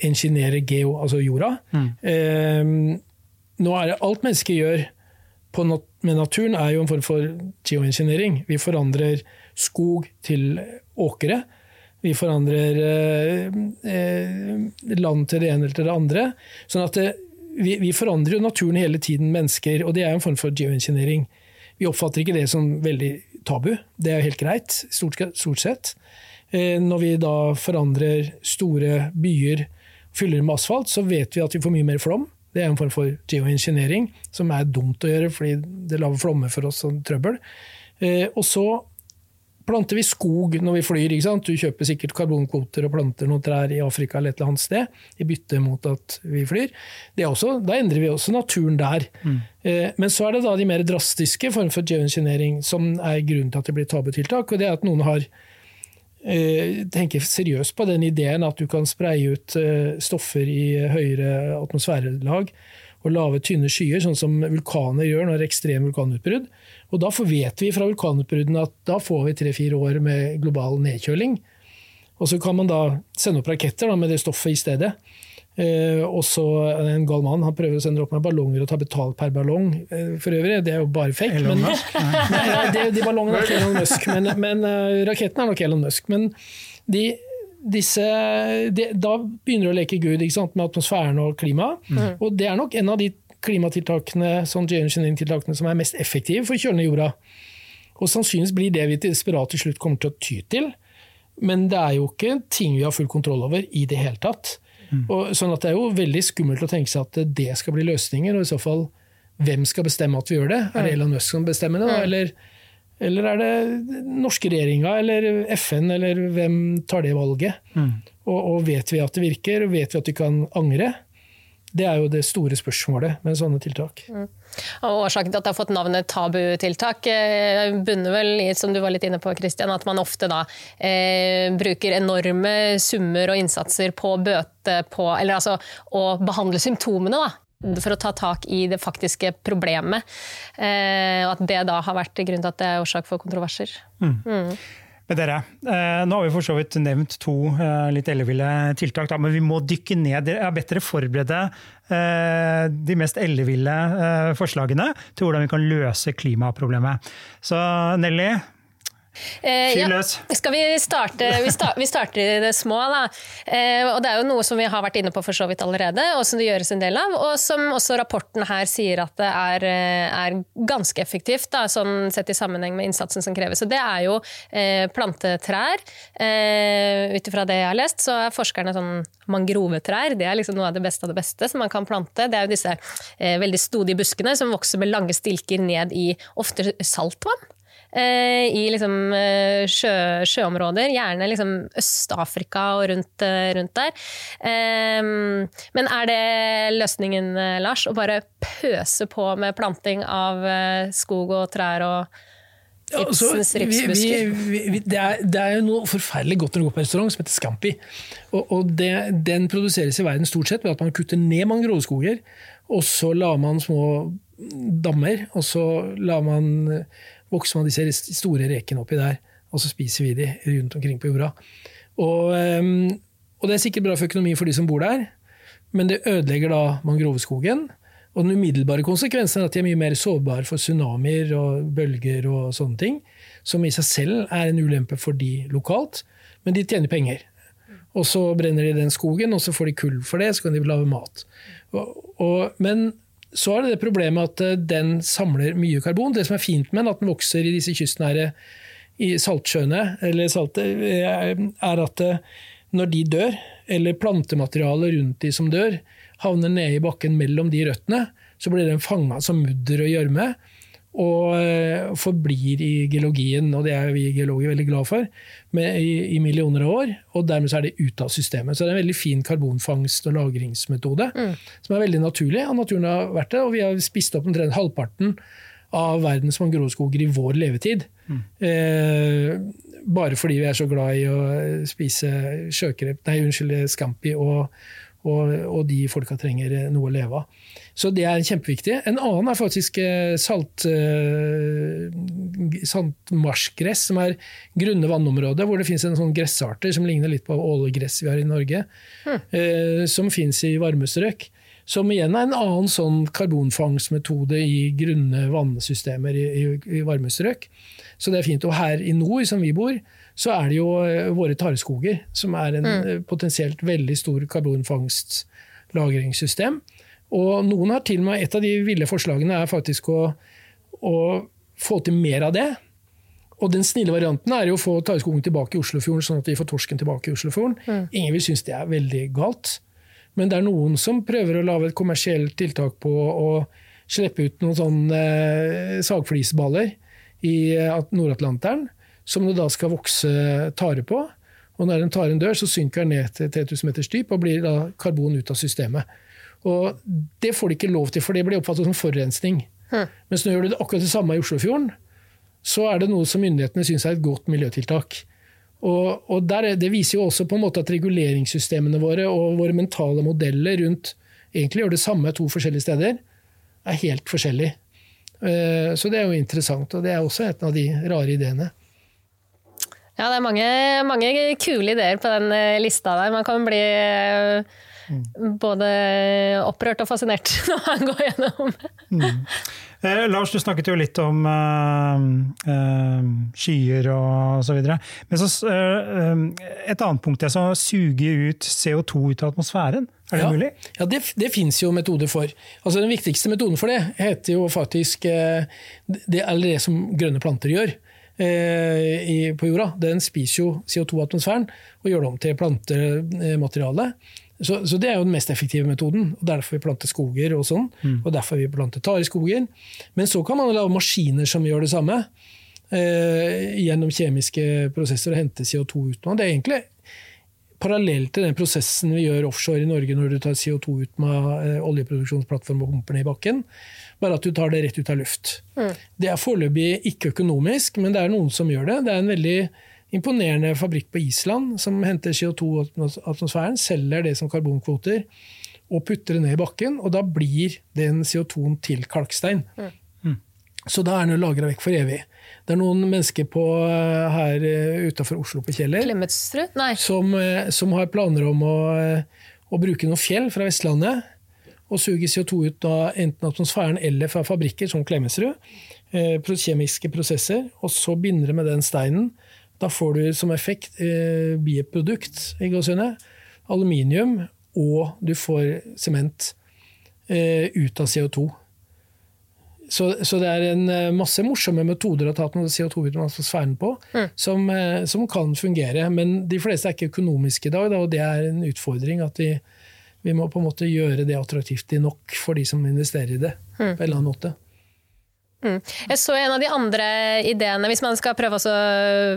engineerer geo, altså jorda. Mm. Eh, nå er det alt mennesker gjør nat med naturen, er jo en form for geoengineering. Vi forandrer skog til åkre. Vi forandrer eh, eh, land til det ene eller til det andre. Sånn at det, vi, vi, forandrer jo naturen hele tiden, mennesker, og det er en form for geoengineering. Vi oppfatter ikke det som veldig tabu, det er helt greit, stort, stort sett. Eh, når vi da forandrer store byer, fyller med asfalt, så vet vi at vi får mye mer flom. Det er en form for geoengineering, som er dumt å gjøre fordi det lager flommer for oss og trøbbel. Og så planter vi skog når vi flyr. ikke sant? Du kjøper sikkert karbonkvoter og planter noen trær i Afrika eller et eller annet sted, i bytte mot at vi flyr. Også, da endrer vi også naturen der. Mm. Eh, men så er det da de mer drastiske form for geoengineering som er grunnen til at det blir tabutiltak. og det er at noen har eh, tenker seriøst på den ideen at du kan spreie ut eh, stoffer i høyere atmosfærelag og lave, tynne skyer, sånn som vulkaner gjør når det er ekstrem vulkanutbrudd. Og da vet vi fra vulkanutbruddene at da får vi tre-fire år med global nedkjøling. Og så kan man da sende opp raketter da, med det stoffet i stedet. Eh, og så En gal mann han prøver å sende opp med ballonger og ta betalt per ballong. Eh, for øvrig, Det er jo bare fake. Men, nei, det, de ballongene er ikke Elon Musk, men, men uh, raketten er nok Elon Musk. Men de, disse, de, da begynner du å leke Gud med atmosfæren og klimaet. Mm. Og det er nok en av de klimatiltakene sånn geoengineering-tiltakene som er mest effektive for å kjøle ned jorda. Og Sannsynligvis blir det vi til desperat til slutt kommer til å ty til. Men det er jo ikke ting vi har full kontroll over i det hele tatt. Og, sånn at Det er jo veldig skummelt å tenke seg at det skal bli løsninger. og i så fall, Hvem skal bestemme at vi gjør det? Er det Elon Musk som bestemmer det? da? Eller, eller er det norske regjeringa eller FN, eller hvem tar det valget? Og, og vet vi at det virker? Vet vi at vi kan angre? Det er jo det store spørsmålet med sånne tiltak. Og Årsaken til at det har fått navnet tabutiltak eh, bunner vel i som du var litt inne på, Christian, at man ofte da eh, bruker enorme summer og innsatser på å bøte på Eller altså å behandle symptomene, da. For å ta tak i det faktiske problemet. Eh, og at det da har vært grunnen til at det er årsak for kontroverser. Mm. Men dere, eh, nå har vi for så vidt nevnt to eh, litt elleville tiltak, men vi må dykke ned. Jeg har bedt dere forberede eh, de mest elleville forslagene til hvordan vi kan løse klimaproblemet. Så Nelly, Eh, Fyr ja. Skal vi starte vi, start, vi starter i det små, da. Eh, og det er jo noe som vi har vært inne på for så vidt allerede, og som det gjøres en del av. Og som også rapporten her sier at det er, eh, er ganske effektivt, da, sånn sett i sammenheng med innsatsen som kreves. Og det er jo eh, plantetrær. Eh, Ut ifra det jeg har lest, så er forskerne sånn mangrovetrær. Det er liksom noe av det beste av det beste som man kan plante. Det er jo disse eh, veldig stodige buskene som vokser med lange stilker ned i ofte saltvann i liksom, eh, sjø, sjøområder, gjerne liksom Øst-Afrika og rundt, eh, rundt der. Ehm, men er det løsningen, eh, Lars? Å bare pøse på med planting av eh, skog og trær og altså, vi, vi, vi, det, er, det er jo noe forferdelig godt når du går på restaurant som heter Scampi. Og, og det, den produseres i verden stort sett ved at man kutter ned mangroveskoger, og så lar man små dammer, og så lar man, vokser man disse store rekene oppi der, og så spiser vi de rundt omkring på jorda. Og, ehm, og det er sikkert bra for økonomien for de som bor der, men det ødelegger da mangroveskogen. Og den umiddelbare konsekvensen er at de er mye mer sårbare for tsunamier og bølger og sånne ting, som i seg selv er en ulempe for de lokalt, men de tjener penger. Og så brenner de den skogen, og så får de kull for det, så kan de lage mat. Og, og, men så er det det problemet at eh, den samler mye karbon. Det som er fint med den, at den vokser i disse kystnære i saltsjøene, eller salte, er er at eh, når de dør, eller plantematerialet rundt de som dør, havner nede i bakken mellom de røttene, så blir den fanga som mudder og gjørme. Og eh, forblir i geologien, og det er vi geologer veldig glad for, med, i, i millioner av år. Og dermed så er det ute av systemet. Så det er en veldig fin karbonfangst- og lagringsmetode, som er veldig naturlig. Og naturen har vært det, og vi har spist opp omtrent halvparten av verdens mangroveskoger i vår levetid. Eh, bare fordi vi er så glad i å spise sjøkrep, nei, unnskyld, scampi og, og, og de folka trenger noe å leve av. Så det er kjempeviktig. En annen er faktisk eh, salt, eh, saltmarsgress, som er grunne vannområder, hvor det finnes en sånn gressarter som ligner litt på ålegress vi har i Norge, hmm. som finnes i varmestrøk. Som igjen er en annen sånn karbonfangstmetode i grunne vannsystemer i, i, i varmestrøk. Så det er fint. Og her i nord, som vi bor, så er det jo eh, våre tareskoger, som er en mm. potensielt veldig stor karbonfangst-lagringssystem. Og noen har til og med, Et av de ville forslagene er faktisk å, å få til mer av det. Og den snille varianten er jo å få tareskogen tilbake i Oslofjorden, sånn at vi får torsken tilbake i Oslofjorden. Ingen vil synes det er veldig galt. Men det er noen som prøver å lage et kommersielt tiltak på å slippe ut noen sånne eh, sagflisballer i eh, Nord-Atlanteren, som det da skal vokse tare på. Og når en taren dør, så synker den ned til 3000 meters dyp og blir da karbon ut av systemet. Og Det får de ikke lov til, for det blir oppfattet som forurensning. Mens nå gjør du det akkurat det samme i Oslofjorden, så er det noe som myndighetene syns er et godt miljøtiltak. Og, og der, er- Det viser jo også på en måte at reguleringssystemene våre og våre mentale modeller rundt egentlig gjør det samme to forskjellige steder, er helt forskjellig. Eh, Så det er jo interessant, og det er også et av de rare ideene. Ja, det er mange, mange kule ideer på den eh, lista der. Man kan bli eh, både opprørt og fascinert når han går gjennom. Eh, Lars, du snakket jo litt om eh, eh, skyer og så videre. Men så, eh, eh, et annet punkt er å suge ut CO2 ut av atmosfæren. Er det ja. mulig? Ja, det, det fins jo metoder for. Altså Den viktigste metoden for det heter jo faktisk eh, det, eller det som grønne planter gjør. eh, i, på jorda, den spiser jo CO2-atmosfæren og gjør det om til plantemateriale. Så, så, det er jo den mest effektive metoden. og Derfor vi planter skoger og sånn. Mm. og derfor vi planter tareskoger. Men så kan man lage maskiner som gjør det samme. Eh, gjennom kjemiske prosesser og hente CO2 ut. Det er egentlig parallelt til den prosessen vi gjør offshore i Norge når du tar CO2 ut med eh, oljeproduksjonsplattform og pumper ned i bakken. Bare at du tar det rett ut av luft. Mm. Det er foreløpig ikke økonomisk, men det er noen som gjør det. Det er en veldig imponerende fabrikk på Island som henter CO2 i atmosfæren, selger det som karbonkvoter og putter det ned i bakken. Og da blir den CO2-en til kalkstein. Mm. Så da er den lagra vekk for evig. Det er noen mennesker på, eh, her eh, utafor Oslo på Kjeller som, eh, som, har planer om å, å, bruke noen fjell fra Vestlandet og suge CO2 ut av enten atmosfæren eller fra fabrikker som Klemetsrud. Kjemiske prosesser. Og så binder det med den steinen. Da får du som effekt eh, bieprodukt, aluminium, og du får sement eh, ut av CO2. Så, så, det er en eh, masse morsomme metoder å ta noe CO2 ut av atmosfæren på, mm. som, eh, som, kan fungere. Men de fleste er ikke økonomiske i dag, og det er en utfordring. at vi, vi må på en måte gjøre det attraktivt nok for de som investerer i det. Mm. på en eller annen måte. Mm. Jeg så en av de andre ideene, hvis man skal prøve å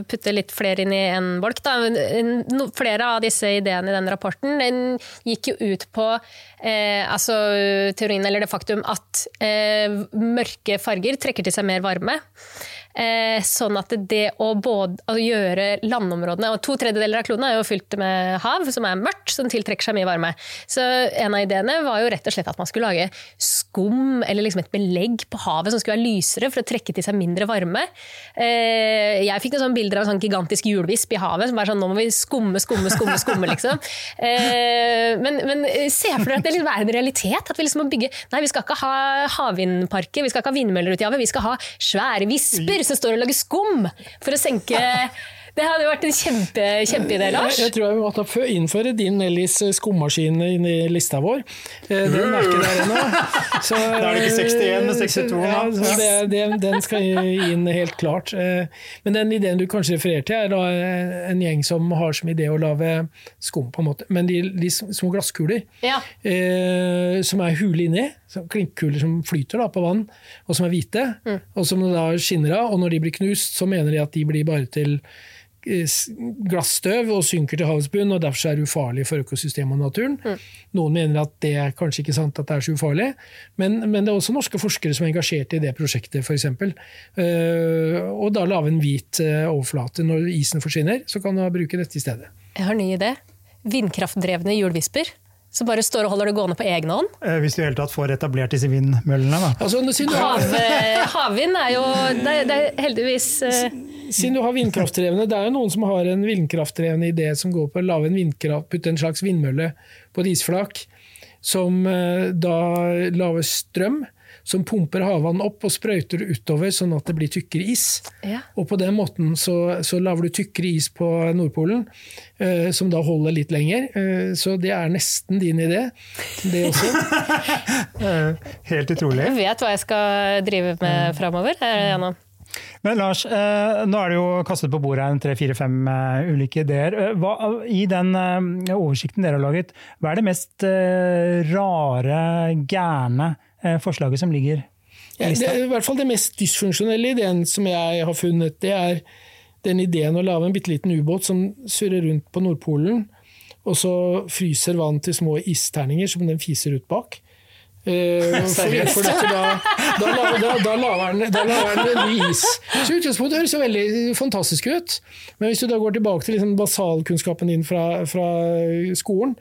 putte litt flere inn i en bolk. Da. Flere av disse ideene i den rapporten den gikk jo ut på eh, altså, teorien eller det faktum at eh, mørke farger trekker til seg mer varme. Eh, sånn at det å både å gjøre landområdene og To tredjedeler av kloden er jo fylt med hav, som er mørkt, som tiltrekker seg mye varme. Så en av ideene var jo rett og slett at man skulle lage skum, eller liksom et belegg på havet som skulle være lysere for å trekke til seg mindre varme. Eh, jeg fikk noen sånne bilder av en sånn gigantisk hjulvisp i havet som var sånn nå må vi skumme, skumme, skumme, skumme liksom. Eh, men, men se for dere at det liksom er en realitet. At vi liksom må bygge Nei, vi skal ikke ha havvindparker, vi skal ikke ha vindmøller ute i havet, vi skal ha svære visper som står og lager skum for å senke det hadde jo vært en kjempe, kjempeidé, Lars. Jeg, jeg tror jeg vi måtte innføre din Nellis skummaskin inn i lista vår. Eh, den er ikke der ennå. Da er det ikke 61, men 62. Ja, det, det, den skal inn helt klart. Eh, men den ideen du kanskje refererer til, er da eh, en gjeng som har som idé å lage skum, på en måte. Men de, de små glasskuler ja. som er hule inni. Klinkkuler som flyter da, på vann, og som er hvite. Mm. Og som da skinner av. Og når de blir knust, så mener de at de blir bare til Eh, glassstøv og synker til havets bunn, og derfor er det ufarlig for økosystemet og naturen. Mm. Noen mener at det er kanskje ikke sant at det er så ufarlig, men, men det er også norske forskere som er engasjert i det prosjektet, f.eks. Uh, eh, og da lage en hvit uh, overflate. Når isen forsvinner, så kan du bruke dette i stedet. Jeg har en ny idé. Vindkraftdrevne hjulvisper som bare står og holder det gående på egen hånd. Hvis du i hele tatt får etablert disse vindmøllene, da. Altså, Hav, havvind er jo det er, det er heldigvis siden du har vindkraftdrevne, det er jo noen som har en vindkraftdrevne idé som går på å lage en vindkraft, putte en slags vindmølle på et isflak, som eh, da lager strøm. Som pumper havvann opp og sprøyter utover, sånn at det blir tykkere is. Ja. Og på den måten så, så lager du tykkere is på Nordpolen, eh, som da holder litt lenger. Eh, så det er nesten din idé, det også. Helt utrolig. Jeg vet hva jeg skal drive med framover. Men Lars, eh, nå er det jo kastet på bordet en tre-fire-fem eh, ulike ideer. Eh, hva, I den oversikten dere har laget, hva er det mest rare, gærne forslaget som ligger i lista? Ja, det, I hvert fall det mest dysfunksjonelle ideen som jeg har funnet, det er den ideen å lage en bitte liten ubåt som surrer rundt på Nordpolen, og så fryser vann til små isterninger som den fiser ut bak. Uh, for, for da, da, da, da lager den en ny is. Så utgangspunktet høres jo veldig fantastisk ut, men hvis du da går tilbake til liksom basalkunnskapen din fra, fra skolen,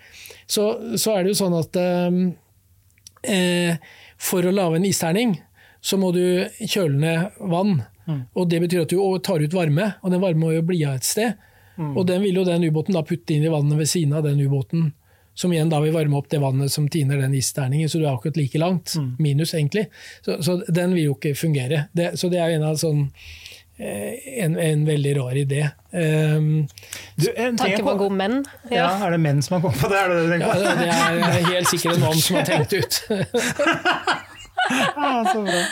så, så, er det jo sånn at um, eh, for å lage en isterning, så må du kjøle ned vann. Mm. Og Det betyr at du tar ut varme, og den varme må jo bli av et sted. Mm. Og den vil jo den ubåten da putte inn i vannet ved siden av den ubåten som igjen da vil varme opp det vannet som tiner den isterningen, så du er akkurat like langt. Mm. Minus, egentlig. Så, så, den vil jo ikke fungere. Det, så det er en av sånn eh, en, en, veldig rar idé. Um, Tanke på gode menn. Ja. ja. Er det menn som har kommet på det? Er det, det, ja, det er helt sikkert en mann som har tenkt ut. ja, så bra.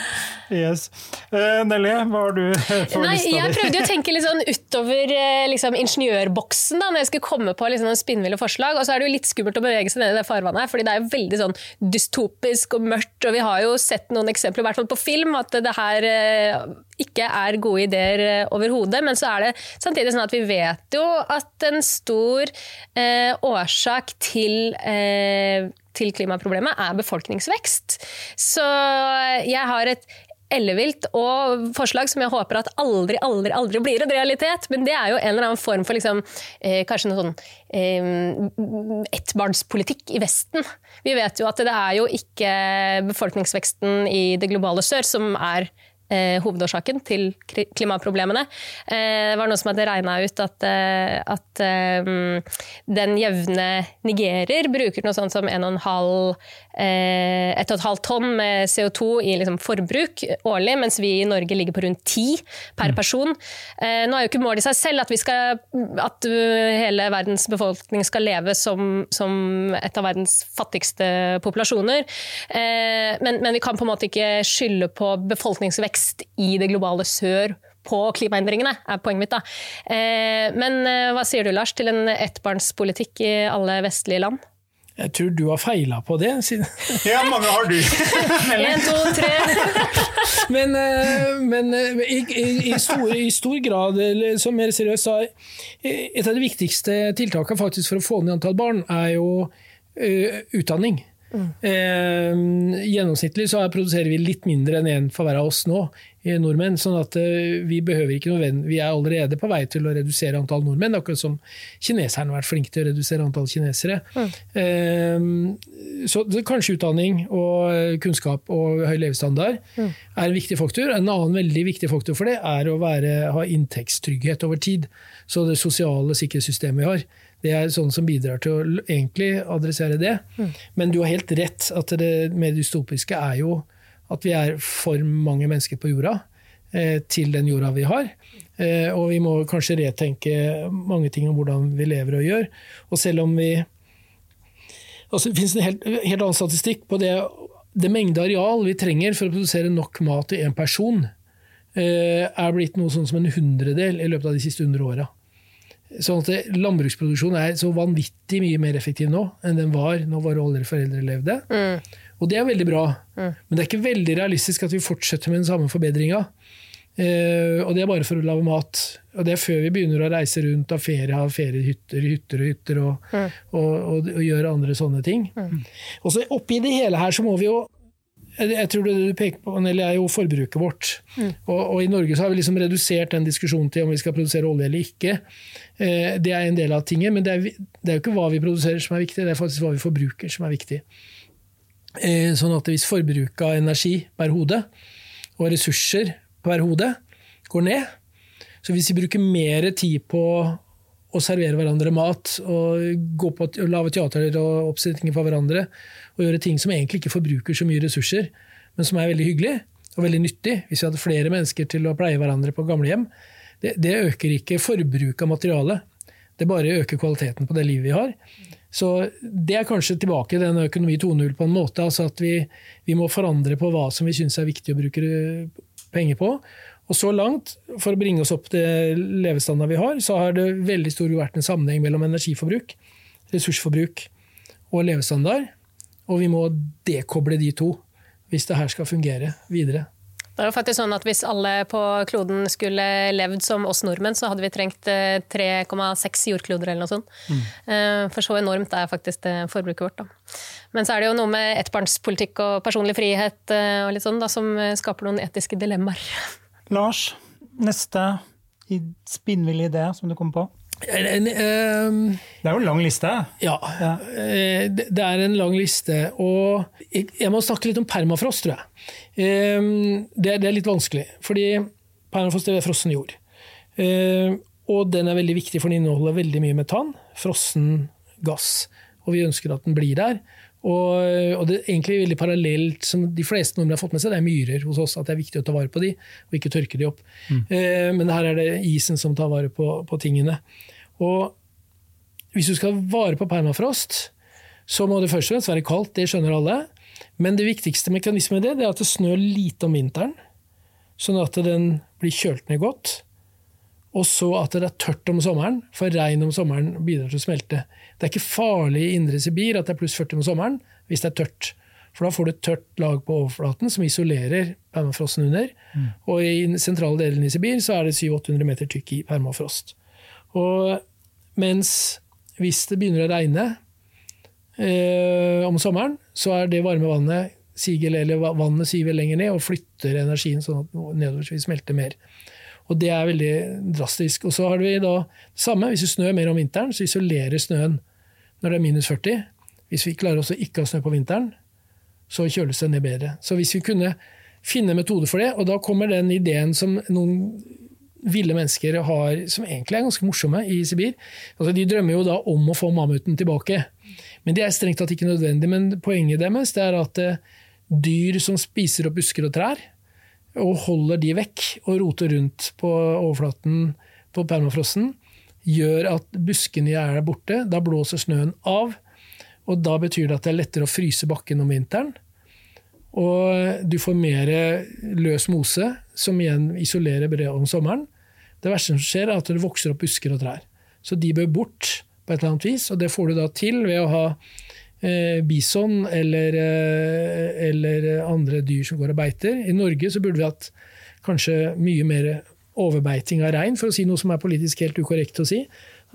Yes. Uh, Nelly, hva har du for Nei, lista Jeg prøvde å tenke litt sånn utover eh, liksom, ingeniørboksen da, når jeg skulle komme på liksom, spinnville forslag. Og så er det jo litt skummelt å bevege seg ned i det farvannet, her, fordi det er jo veldig sånn dystopisk og mørkt. Og vi har jo sett noen eksempler, i hvert fall på film, at det her ikke er gode ideer overhodet. Men så er det samtidig sånn at vi vet jo at en stor eh, årsak til til klimaproblemet er befolkningsvekst. Så jeg har et ellevilt og forslag som jeg håper at aldri aldri, aldri blir en realitet. Men det er jo en eller annen form for liksom, eh, kanskje noe sånn eh, ettbarnspolitikk i Vesten. Vi vet jo at det er jo ikke befolkningsveksten i det globale sør som er eh, hovedårsaken til klimaproblemene. Eh, det var noen som hadde regna ut at, eh, at eh, den jevne nigerer bruker noe sånt som 1,5 eh, tonn med CO2 i liksom, forbruk årlig, mens vi i Norge ligger på rundt 10 per mm. person. Eh, nå er jo ikke målet i seg selv at, skal, at hele verdens befolkning skal leve som, som et av verdens fattigste populasjoner, men, men vi kan på en måte ikke skylde på befolkningsvekst vekst i det globale sør på klimaendringene, er poenget mitt. da. Eh, men eh, hva sier du, Lars, til en ettbarnspolitikk i alle vestlige land? Jeg tror du har feila på det. ja, mange har du. Én, to, tre. men, eh, men i, i, stor, i, stor, grad, som mer seriøst et av de viktigste tiltakene faktisk for å få ned antall barn, er jo uh, utdanning. Mm. Eh, gjennomsnittlig så produserer vi litt mindre enn én for hver av oss nå, nordmenn. sånn at eh, vi behøver ikke noe venn. Vi er allerede på vei til å redusere antall nordmenn, akkurat som kineserne har vært flinke til å redusere antall kinesere. Mm. Eh, så det, kanskje utdanning og kunnskap og høy levestandard mm. er en viktig faktor. En annen veldig viktig faktor for det er å være, ha inntektstrygghet over tid. Så det sosiale sikkerhetssystemet vi har det er sånn som bidrar til å egentlig adressere det. Mm. Men du har helt rett at det mer dystopiske er jo at vi er for mange mennesker på jorda eh, til den jorda vi har. Eh, og vi må kanskje retenke mange ting om hvordan vi lever og gjør. Og selv om vi altså, Det finnes en helt, helt annen statistikk på det, det mengde areal vi trenger for å produsere nok mat til én person, eh, er blitt noe sånn som en hundredel i løpet av de siste hundre åra. Sånn at Landbruksproduksjonen er så vanvittig mye mer effektiv nå enn den var når våre oldeforeldre levde. Mm. Og det er veldig bra. Mm. Men det er ikke veldig realistisk at vi fortsetter med den samme forbedringa. Eh, og det er bare for å lage mat. Og det er før vi begynner å reise rundt av ferie, ha feriehytter, hytter og hytter og, mm. og, og, og, gjøre andre sånne ting. Mm. Og så oppi det hele her så må vi jo jeg tror det du peker på, Nelly, er jo forbruket vårt. Mm. Og, og, I Norge så har vi liksom redusert den diskusjonen til om vi skal produsere olje eller ikke. Eh, det er en del av tinget, men det er, det er, jo ikke hva vi produserer som er viktig, det er faktisk hva vi forbruker som er viktig. Eh, sånn at hvis forbruket av energi per hode og ressurser per hode går ned, så hvis vi bruker mer tid på å servere hverandre mat og gå på og lage teater og oppsetninger for hverandre og gjøre ting som egentlig ikke forbruker så mye ressurser, men som er veldig hyggelig og veldig nyttig. Hvis vi hadde flere mennesker til å pleie hverandre på gamlehjem, det, det øker ikke forbruket av materiale. Det bare øker kvaliteten på det livet vi har. Så Det er kanskje tilbake i den økonomi 2.0 på en måte. altså at vi, vi, må forandre på hva som vi syns er viktig å bruke penger på. Og så langt, for å bringe oss opp til levestandarden vi har, så har det veldig stor vært en sammenheng mellom energiforbruk, ressursforbruk og levestandard. Og vi må dekoble de to hvis det her skal fungere videre. Det er jo faktisk sånn at Hvis alle på kloden skulle levd som oss nordmenn, så hadde vi trengt 3,6 eh, jordkloder eller noe sånt. Mm. Eh, for så enormt er faktisk det forbruket vårt. Da. Men så er det jo noe med ettbarnspolitikk og personlig frihet eh, og litt sånn da, som skaper noen etiske dilemmaer. Lars, neste spinnvill idé som du kom på? En, um, det er jo en lang liste? Ja, ja. Eh, det er en lang liste. Og jeg må snakke litt om permafrost, tror jeg. Um, det, det, er litt vanskelig, fordi permafrost er frossen jord. Um, og den er veldig viktig, for den inneholder veldig mye metan, frossen gass. Og vi ønsker at den blir der. Og, og, det er egentlig veldig parallelt, som de fleste nordmenn har fått med seg, det er myrer hos oss. At det er viktig å ta vare på de, og ikke tørke de opp. Mm. Eh, men her er det isen som tar vare på, på, tingene. Og hvis du skal vare på permafrost, så må det først og fremst være kaldt, det skjønner alle. Men det viktigste mekanismen i det, det er at det snør lite om vinteren. sånn at den blir kjølt ned godt. Og så at det er tørt om sommeren, for regn om sommeren bidrar til å smelte. Det er ikke farlig i indre Sibir at det er pluss 40 om sommeren hvis det er tørt. For da får du et tørt lag på overflaten som isolerer permafrosten under. Mm. Og i sentrale delen i Sibir så er det 700-800 meter tykk i permafrost. Og mens hvis det begynner å regne eh, om sommeren, så er det varme vannet siger, eller vannet siver lenger ned og flytter energien sånn at nedover vil smelte mer. Og Det er veldig drastisk. Og så har vi da det samme. Hvis det snør mer om vinteren, så isolerer snøen når det er minus 40. Hvis vi klarer ikke å ha snø på vinteren, så kjøles det ned bedre. Så hvis vi kunne finne metoder for det, og da kommer den ideen som noen ville mennesker har, som egentlig er ganske morsomme i Sibir. Altså, de drømmer jo da om å få mammuten tilbake. Men det er strengt tatt ikke nødvendig. Men poenget deres er at eh, dyr som spiser opp busker og trær, og holder de vekk og roter rundt på overflaten på permafrosten, gjør at buskene er borte. Da blåser snøen av. Og da betyr det at det er lettere å fryse bakken om vinteren. Og du får mer løs mose, som igjen isolerer brevet om sommeren. Det verste som skjer, er at det vokser opp busker og trær. Så de bør bort på et eller annet vis, og det får du da til ved å ha bison eller, eh, eller, andre dyr som går og beiter. I Norge så burde vi hatt kanskje mye mer overbeiting av rein, for å si noe som er politisk helt ukorrekt å si.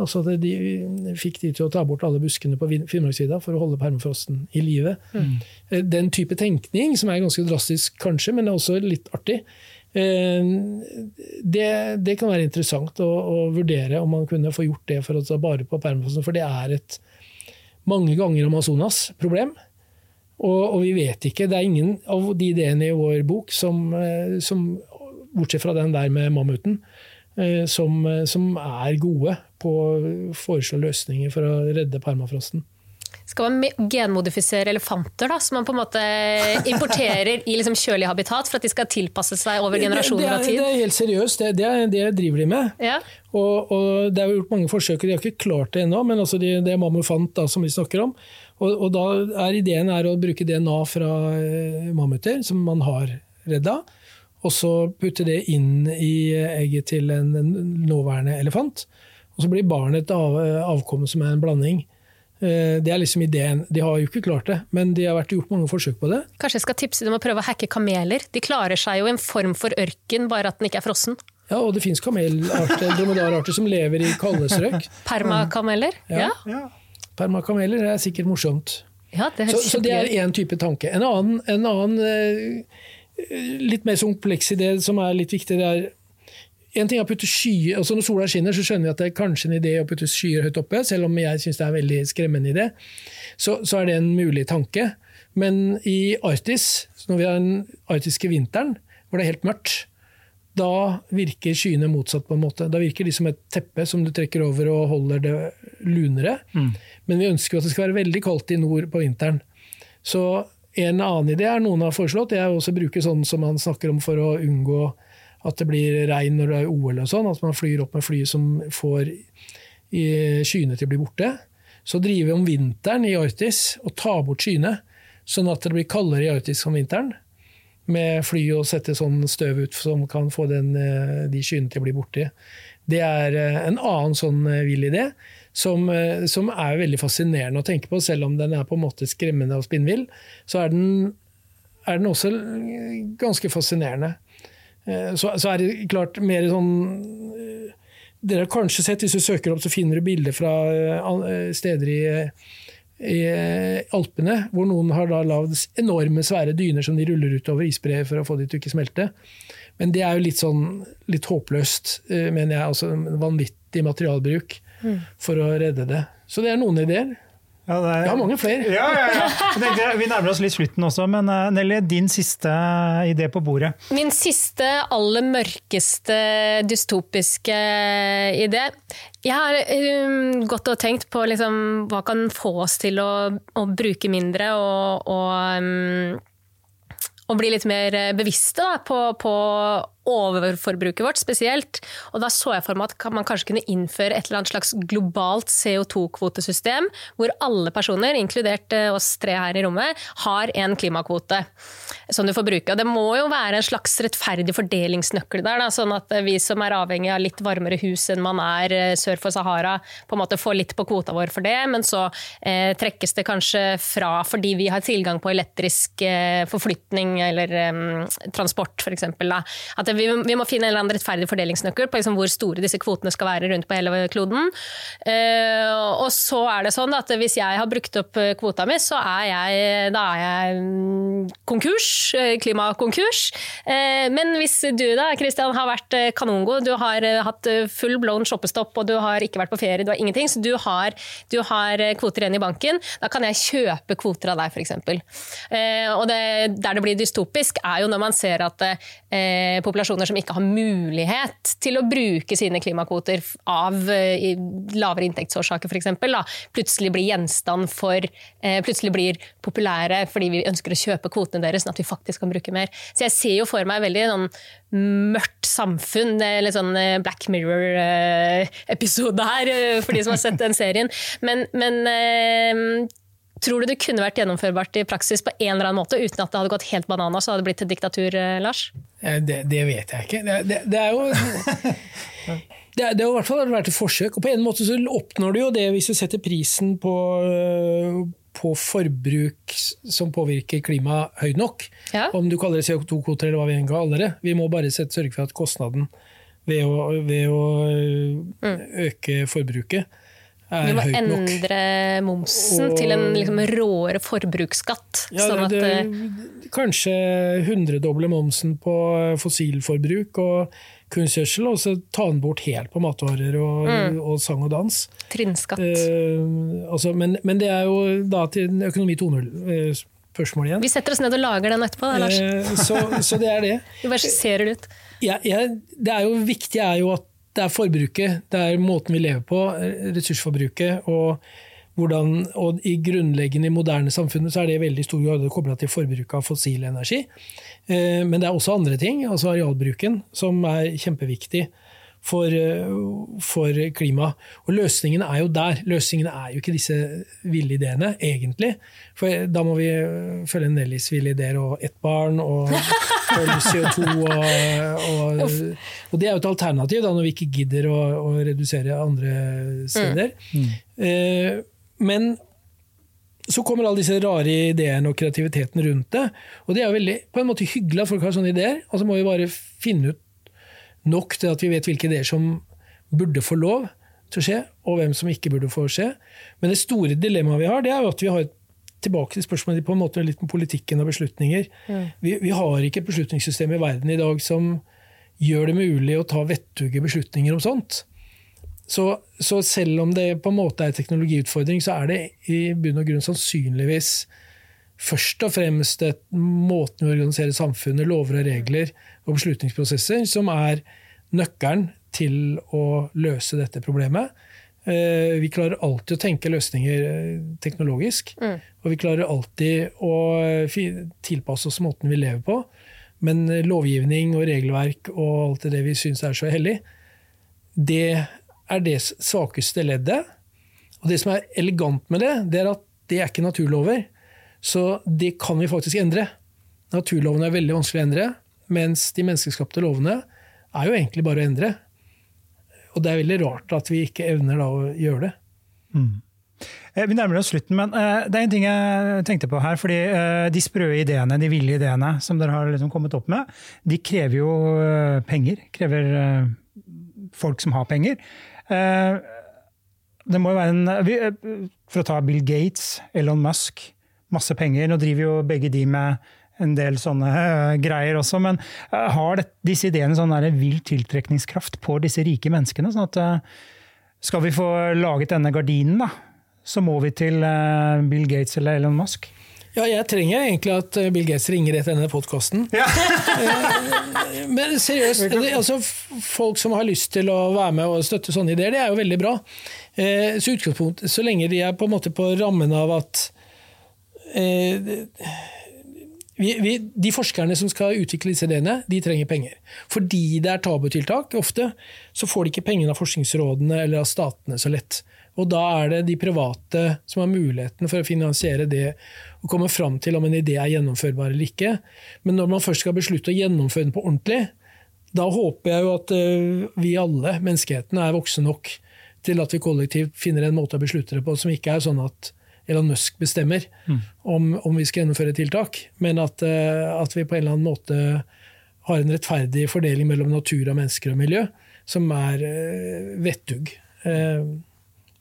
Altså at de fikk de til å ta bort alle buskene på Finnmarksvidda for å holde permafrosten i live. Mm. Eh, den type tenkning, som er ganske drastisk kanskje, men også litt artig, eh, det, det kan være interessant å, å, vurdere om man kunne få gjort det for å ta bare på permafrosten, for det er et mange ganger Amazonas-problem. Og, og, vi vet ikke, det er ingen av de ideene i vår bok som, eh, som bortsett fra den der med mammuten, som, som er gode på å foreslå løsninger for å redde permafrosten. Skal man genmodifisere elefanter, da, som man på en måte importerer i liksom kjølig habitat for at de skal tilpasse seg over generasjoner av tid? Det er helt seriøst, det, det, det driver de med. Ja. Og, og, Det er gjort mange forsøk, de har ikke klart det ennå, men altså de, det er mammofant da, som vi snakker om. Og, og da er Ideen er å bruke DNA fra eh, mammuter, som man har redda, og så putte det inn i egget til en, en nåværende elefant. Og så blir barnet et av, avkom som er en blanding. Eh, det er liksom ideen. De har jo ikke klart det, men de har vært gjort mange forsøk på det. Kanskje jeg skal tipse dem å prøve å hacke kameler? De klarer seg jo i en form for ørken, bare at den ikke er frossen. Ja, og det fins kamelarter, dromedararter som lever i kalde strøk. Permakameler? Ja. ja. Permakameler er sikkert morsomt. Ja, det så, så, det er én type tanke. En annen, en annen eh, litt mer kompleks idé som er litt viktig, det er en ting er å putte skyer, altså Når sola skinner, så skjønner vi at det er kanskje en idé å putte skyer høyt oppe, selv om jeg syns det er en veldig skremmende idé. Så, så, er det en mulig tanke. Men i Arktis, når vi har den arktiske vinteren, hvor det er helt mørkt, da virker skyene motsatt. på en måte. Da virker de som et teppe som du trekker over og holder det lunere. Mm. Men vi ønsker jo at det skal være veldig kaldt i nord på vinteren. Så en annen idé er noen har foreslått, det er å bruke sånn som man snakker om for å unngå at det blir regn når det er OL og sånn, at man flyr opp med fly som får skyene til å bli borte. Så drive om vinteren i Arktis og ta bort skyene, sånn at det blir kaldere i Arktis om vinteren. Med fly og sette sånn støv ut som kan få den, eh, de skyene til å bli borte. Det er eh, en annen sånn eh, vill idé, som, som, er veldig fascinerende å tenke på. Selv om den er på en måte skremmende og spinnvill, så er den, er den også ganske fascinerende. Eh, så, så, er det klart mer sånn eh, Dere har kanskje sett, hvis du søker opp, så finner du bilder fra eh, steder i, i Alpene hvor noen har da lagd enorme, svære dyner som de ruller utover isbreet for å få de til ikke smelte. Men det er jo litt sånn litt håpløst, mener jeg. altså Vanvittig materialbruk mm. for å redde det. Så det er noen ideer. Ja, er... Jeg har mange flere. Ja, ja, ja. Tenkte, vi nærmer oss litt slutten også, men uh, Nelly, din siste idé på bordet? Min siste, aller mørkeste dystopiske idé. Jeg har um, gått og tenkt på liksom, hva kan få oss til å, å bruke mindre og, og, um, og, bli litt mer bevisste da, på, på overforbruket vårt spesielt. Og da så jeg for meg at man kanskje kunne innføre et eller annet slags globalt CO2-kvotesystem, hvor alle personer, inkludert eh, oss tre her i rommet, har en klimakvote som du får bruke. Og det må jo være en slags rettferdig fordelingsnøkkel der, da, sånn at vi som er avhengig av litt varmere hus enn man er eh, sør for Sahara, på en måte får litt på kvota vår for det, men så eh, trekkes det kanskje fra fordi vi har tilgang på elektrisk eh, forflytning eller eh, transport, f.eks. At vi, vi, må finne en eller annen rettferdig fordelingsnøkkel på liksom hvor store disse kvotene skal være rundt på hele kloden. Uh, og så er det sånn at hvis jeg har brukt opp kvota mi, så er jeg, da er jeg mm, konkurs. Eh, klimakonkurs. Uh, men hvis du da, Christian, har vært kanongod, du har hatt full blown shoppestopp og du har ikke vært på ferie, du har ingenting, så du har, du har kvoter igjen i banken, da kan jeg kjøpe kvoter av deg, f.eks. Uh, og det, der det blir dystopisk, er jo når man ser at uh, populasjoner som ikke har mulighet til å bruke sine klimakvoter av eh, lavere inntektsårsaker f.eks., plutselig blir gjenstand for eh, Plutselig blir populære fordi vi ønsker å kjøpe kvotene deres, sånn at vi faktisk kan bruke mer. Så jeg ser jo for meg veldig noen mørkt samfunn. Litt sånn eh, Black Mirror-episode her, for de som har sett den serien. Men, men Tror du det kunne vært gjennomførbart i praksis på en eller annen måte uten at det hadde gått helt bananas og hadde blitt et diktatur, eh, Lars? Det, det vet jeg ikke. Det, det, det er jo det, har i hvert fall vært et forsøk. og På en måte så oppnår du jo det hvis du setter prisen på, eh, på forbruk som påvirker klimaet høyt nok. Ja. Om du kaller det CO2-kvoter eller hva vi enn kaller det. Vi må bare sørge for at kostnaden ved å, ved å mm. øke forbruket vi må endre momsen og, til en liksom råere forbruksskatt. Ja, sånn at, det, eh, kanskje hundredoble momsen på fossilforbruk og kunstgjødsel, og så ta den bort helt på matvarer og, mm. og sang og dans. Trinnskatt. Eh, altså, men, men, det er jo da til økonomi 2.0. Eh, spørsmål igjen. Vi setter oss ned og lager den etterpå, da, Lars. Eh, så, så, det er det. Du bare skisserer det ut. Ja, ja, det er jo viktig er jo at det er forbruket, det er måten vi lever på, ressursforbruket. og hvordan, og I grunnleggende i moderne samfunnet så er det veldig stor grad kobla til forbruket av fossil energi. Eh, men det er også andre ting, altså arealbruken, som er kjempeviktig for, eh, for klimaet. Og løsningene er jo der. Løsningene er jo ikke disse ville ideene, egentlig. For da må vi eh, følge Nellys ville ideer og ett barn og, følge CO2 og, og, og, det er jo et alternativ da, når vi ikke gidder å, å redusere andre steder. Mm. Mm. Eh, men så kommer alle disse rare ideene og kreativiteten rundt det. Og det er jo veldig på en måte hyggelig at folk har sånne ideer. Og så må vi bare finne ut nok til at vi vet hvilke ideer som burde få lov til å skje, og hvem som ikke burde få skje. Men det store dilemmaet vi har, det er jo at vi har tilbake til spørsmålet på en måte litt med politikken og beslutninger. Mm. Vi, vi, har ikke et beslutningssystem i verden i dag som gjør det mulig å ta vettugge beslutninger om sånt. Så, så, selv om det på en måte er en teknologiutfordring, så er det i bunn og grunn sannsynligvis først og fremst et måten vi organiserer samfunnet, lover og regler og beslutningsprosesser, som er nøkkelen til å løse dette problemet. Eh, vi klarer alltid å tenke løsninger eh, teknologisk, mm. og vi klarer alltid å tilpasse oss måten vi lever på. Men lovgivning og regelverk og alt det vi syns er så hellig, det er det svakeste leddet. Og det som er elegant med det, det er at det er ikke naturlover. Så det kan vi faktisk endre. Naturlovene er veldig vanskelig å endre, mens de menneskeskapte lovene er jo egentlig bare å endre. Og det er veldig rart at vi ikke evner da å gjøre det. Mm. Eh, vi nærmer oss slutten, men uh, det er en ting jeg tenkte på her. fordi uh, De sprø ideene, de ville ideene som dere har liksom kommet opp med, de krever jo penger. Krever folk som har penger. det må jo være en For å ta Bill Gates, Elon Musk, masse penger. Nå driver jo begge de med en del sånne uh, greier også, men uh, har det, disse ideene sånn vill tiltrekningskraft på disse rike menneskene? sånn at uh, Skal vi få laget denne gardinen, da, så må vi til Bill Gates eller Elon Musk? Ja, jeg trenger egentlig at Bill Gates ringer etter denne podkasten. Ja. Men seriøst, altså, folk som har lyst til å være med og støtte sånne ideer, det er jo veldig bra. Så utgangspunkt, så lenge de er på en måte på rammen av at Eh, vi, vi, de forskerne som skal utvikle disse ideene, de trenger penger. Fordi det er tabutiltak ofte, så får de ikke pengene av forskningsrådene eller av statene så lett. Og da er det de private som har muligheten for å finansiere det og komme fram til om en idé er gjennomførbar eller ikke. Men når man først skal beslutte å gjennomføre den på ordentlig, da håper jeg jo at eh, vi alle, menneskeheten, er voksne nok til at vi kollektivt finner en måte å beslutte det på som ikke er sånn at Elon Musk bestemmer mm. om, om, vi skal gjennomføre tiltak, men at, uh, at, vi på en eller annen måte har en rettferdig fordeling mellom natur og mennesker og miljø, som er uh, vettug. Uh,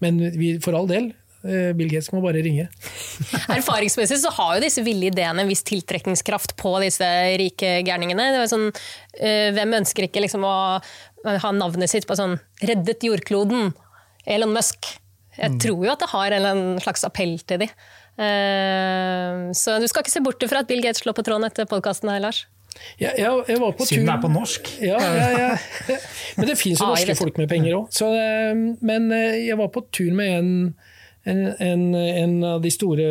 men vi, for all del, Bill Gates må bare ringe. Erfaringsmessig så har jo disse ville ideene en viss tiltrekningskraft på disse rike gærningene. Sånn, hvem ønsker ikke liksom å ha navnet sitt på sånn 'reddet jordkloden', Elon Musk'? Jeg mm. tror jo at det har en slags appell til de. Uh, så du skal ikke se bort fra at Bill Gates slår på tråden etter podkasten her, Lars? Ja, jeg, jeg var på Siden det er på norsk. Ja, ja, ja. Men det fins jo ah, norske folk med penger òg. Eh, men eh, jeg var på tur med en, en, en, en av de store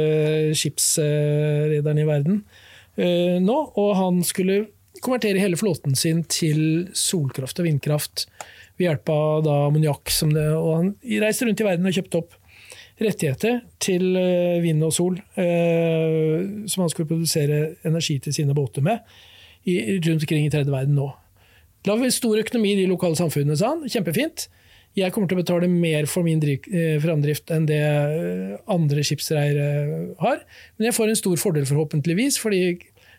skipsrederne i verden nå, og han skulle konvertere hele flåten sin til solkraft og vindkraft ved hjelp av ammoniakk. Og han reiste rundt i verden og kjøpte opp rettigheter til eh, vind og sol, eh, som han skulle produsere energi til sine båter med, rundt omkring i tredje verden nå. Lager stor økonomi i de lokale samfunnene, sa han. Kjempefint. Jeg kommer til å betale mer for min eh, framdrift enn det andre skipsreiere har. Men jeg får en stor fordel, forhåpentligvis, fordi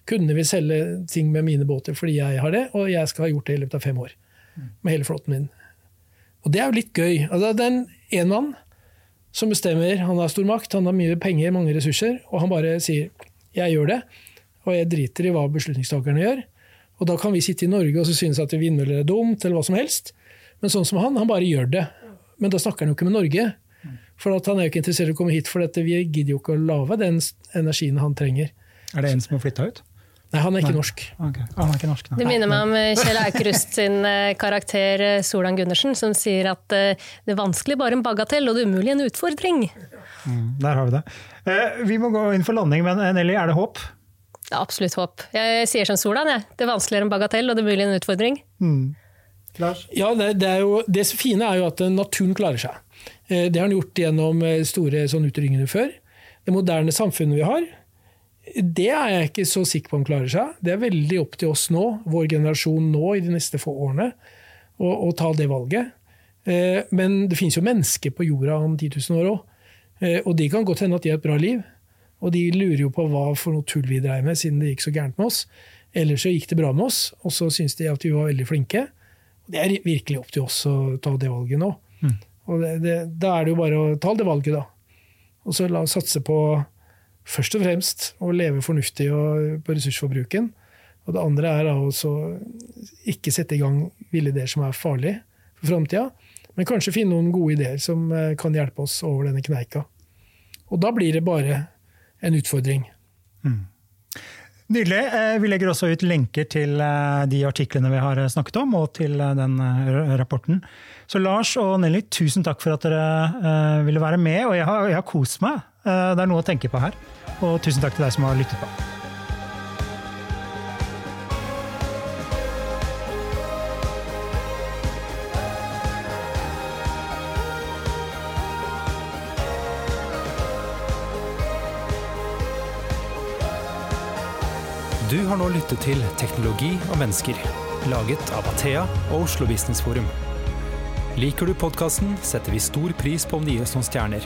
kundene vil selge ting med mine båter fordi jeg har det, og jeg skal ha gjort det i løpet av fem år med hele flåten min. Og det er jo litt gøy. Altså, det er en enmann som bestemmer. Han har stor makt, han har mye penger, mange ressurser, og han bare sier 'jeg gjør det', og jeg driter i hva beslutningstakerne gjør. Og da kan vi sitte i Norge og så synes at vindmøller er dumt, eller hva som helst. Men sånn som han, han bare gjør det. Men da snakker han jo ikke med Norge. For han er jo ikke interessert i å komme hit, for dette, vi gidder jo ikke å lage den energien han trenger. Er det en som har flytta ut? Nei, han er ikke nei. norsk. Okay. Han er ikke norsk det minner meg om eh, Kjell Aukrust sin eh, karakter eh, Solan Gundersen, som sier at det er vanskelig bare en bagatell, og det er umulig en utfordring. Mm, der har vi det. Vi må gå inn for landing, men Nelly, er det håp? Det er absolutt håp. Jeg sier som Solan, jeg. Det er vanskeligere en bagatell, og det er mulig en utfordring. Mm. Ja, det, det, jo, det, fine er jo at naturen klarer seg. Det har den gjort gjennom store sånn utrydninger før. Det moderne samfunnet vi har, det er jeg ikke så sikker på om klarer seg. Det er veldig opp til oss nå, vår generasjon nå i de neste få årene, å, å ta det valget. Eh, men det finnes jo mennesker på jorda om 10 000 år òg. Eh, og de kan godt hende at de har et bra liv. Og de lurer jo på hva for noe tull vi dreiv med, siden det gikk så gærent med oss. Eller så gikk det bra med oss, og så syns de at vi var veldig flinke. Og det er virkelig opp til oss å ta det valget nå. Mm. Og det, det, da er det jo bare å ta det valget, da. Og så la oss satse på først og fremst å leve fornuftig på ressursforbruken. Og det andre er å ikke sette i gang ville ideer som er farlige for framtida, men kanskje finne noen gode ideer som eh, kan hjelpe oss over denne kneika. Og da blir det bare en utfordring. Mm. Nydelig. Eh, vi legger også ut lenker til eh, de artiklene vi har snakket om, og til den rapporten. Så Lars og Nelly, tusen takk for at dere ville være med, og jeg har, jeg har kost meg. Det er noe å tenke på her. Og tusen takk til deg som har lyttet på. Du har nå lyttet til Teknologi og mennesker, laget av Athea og Oslo Business Forum. Liker du podkasten, setter vi stor pris på om det gir oss noen stjerner.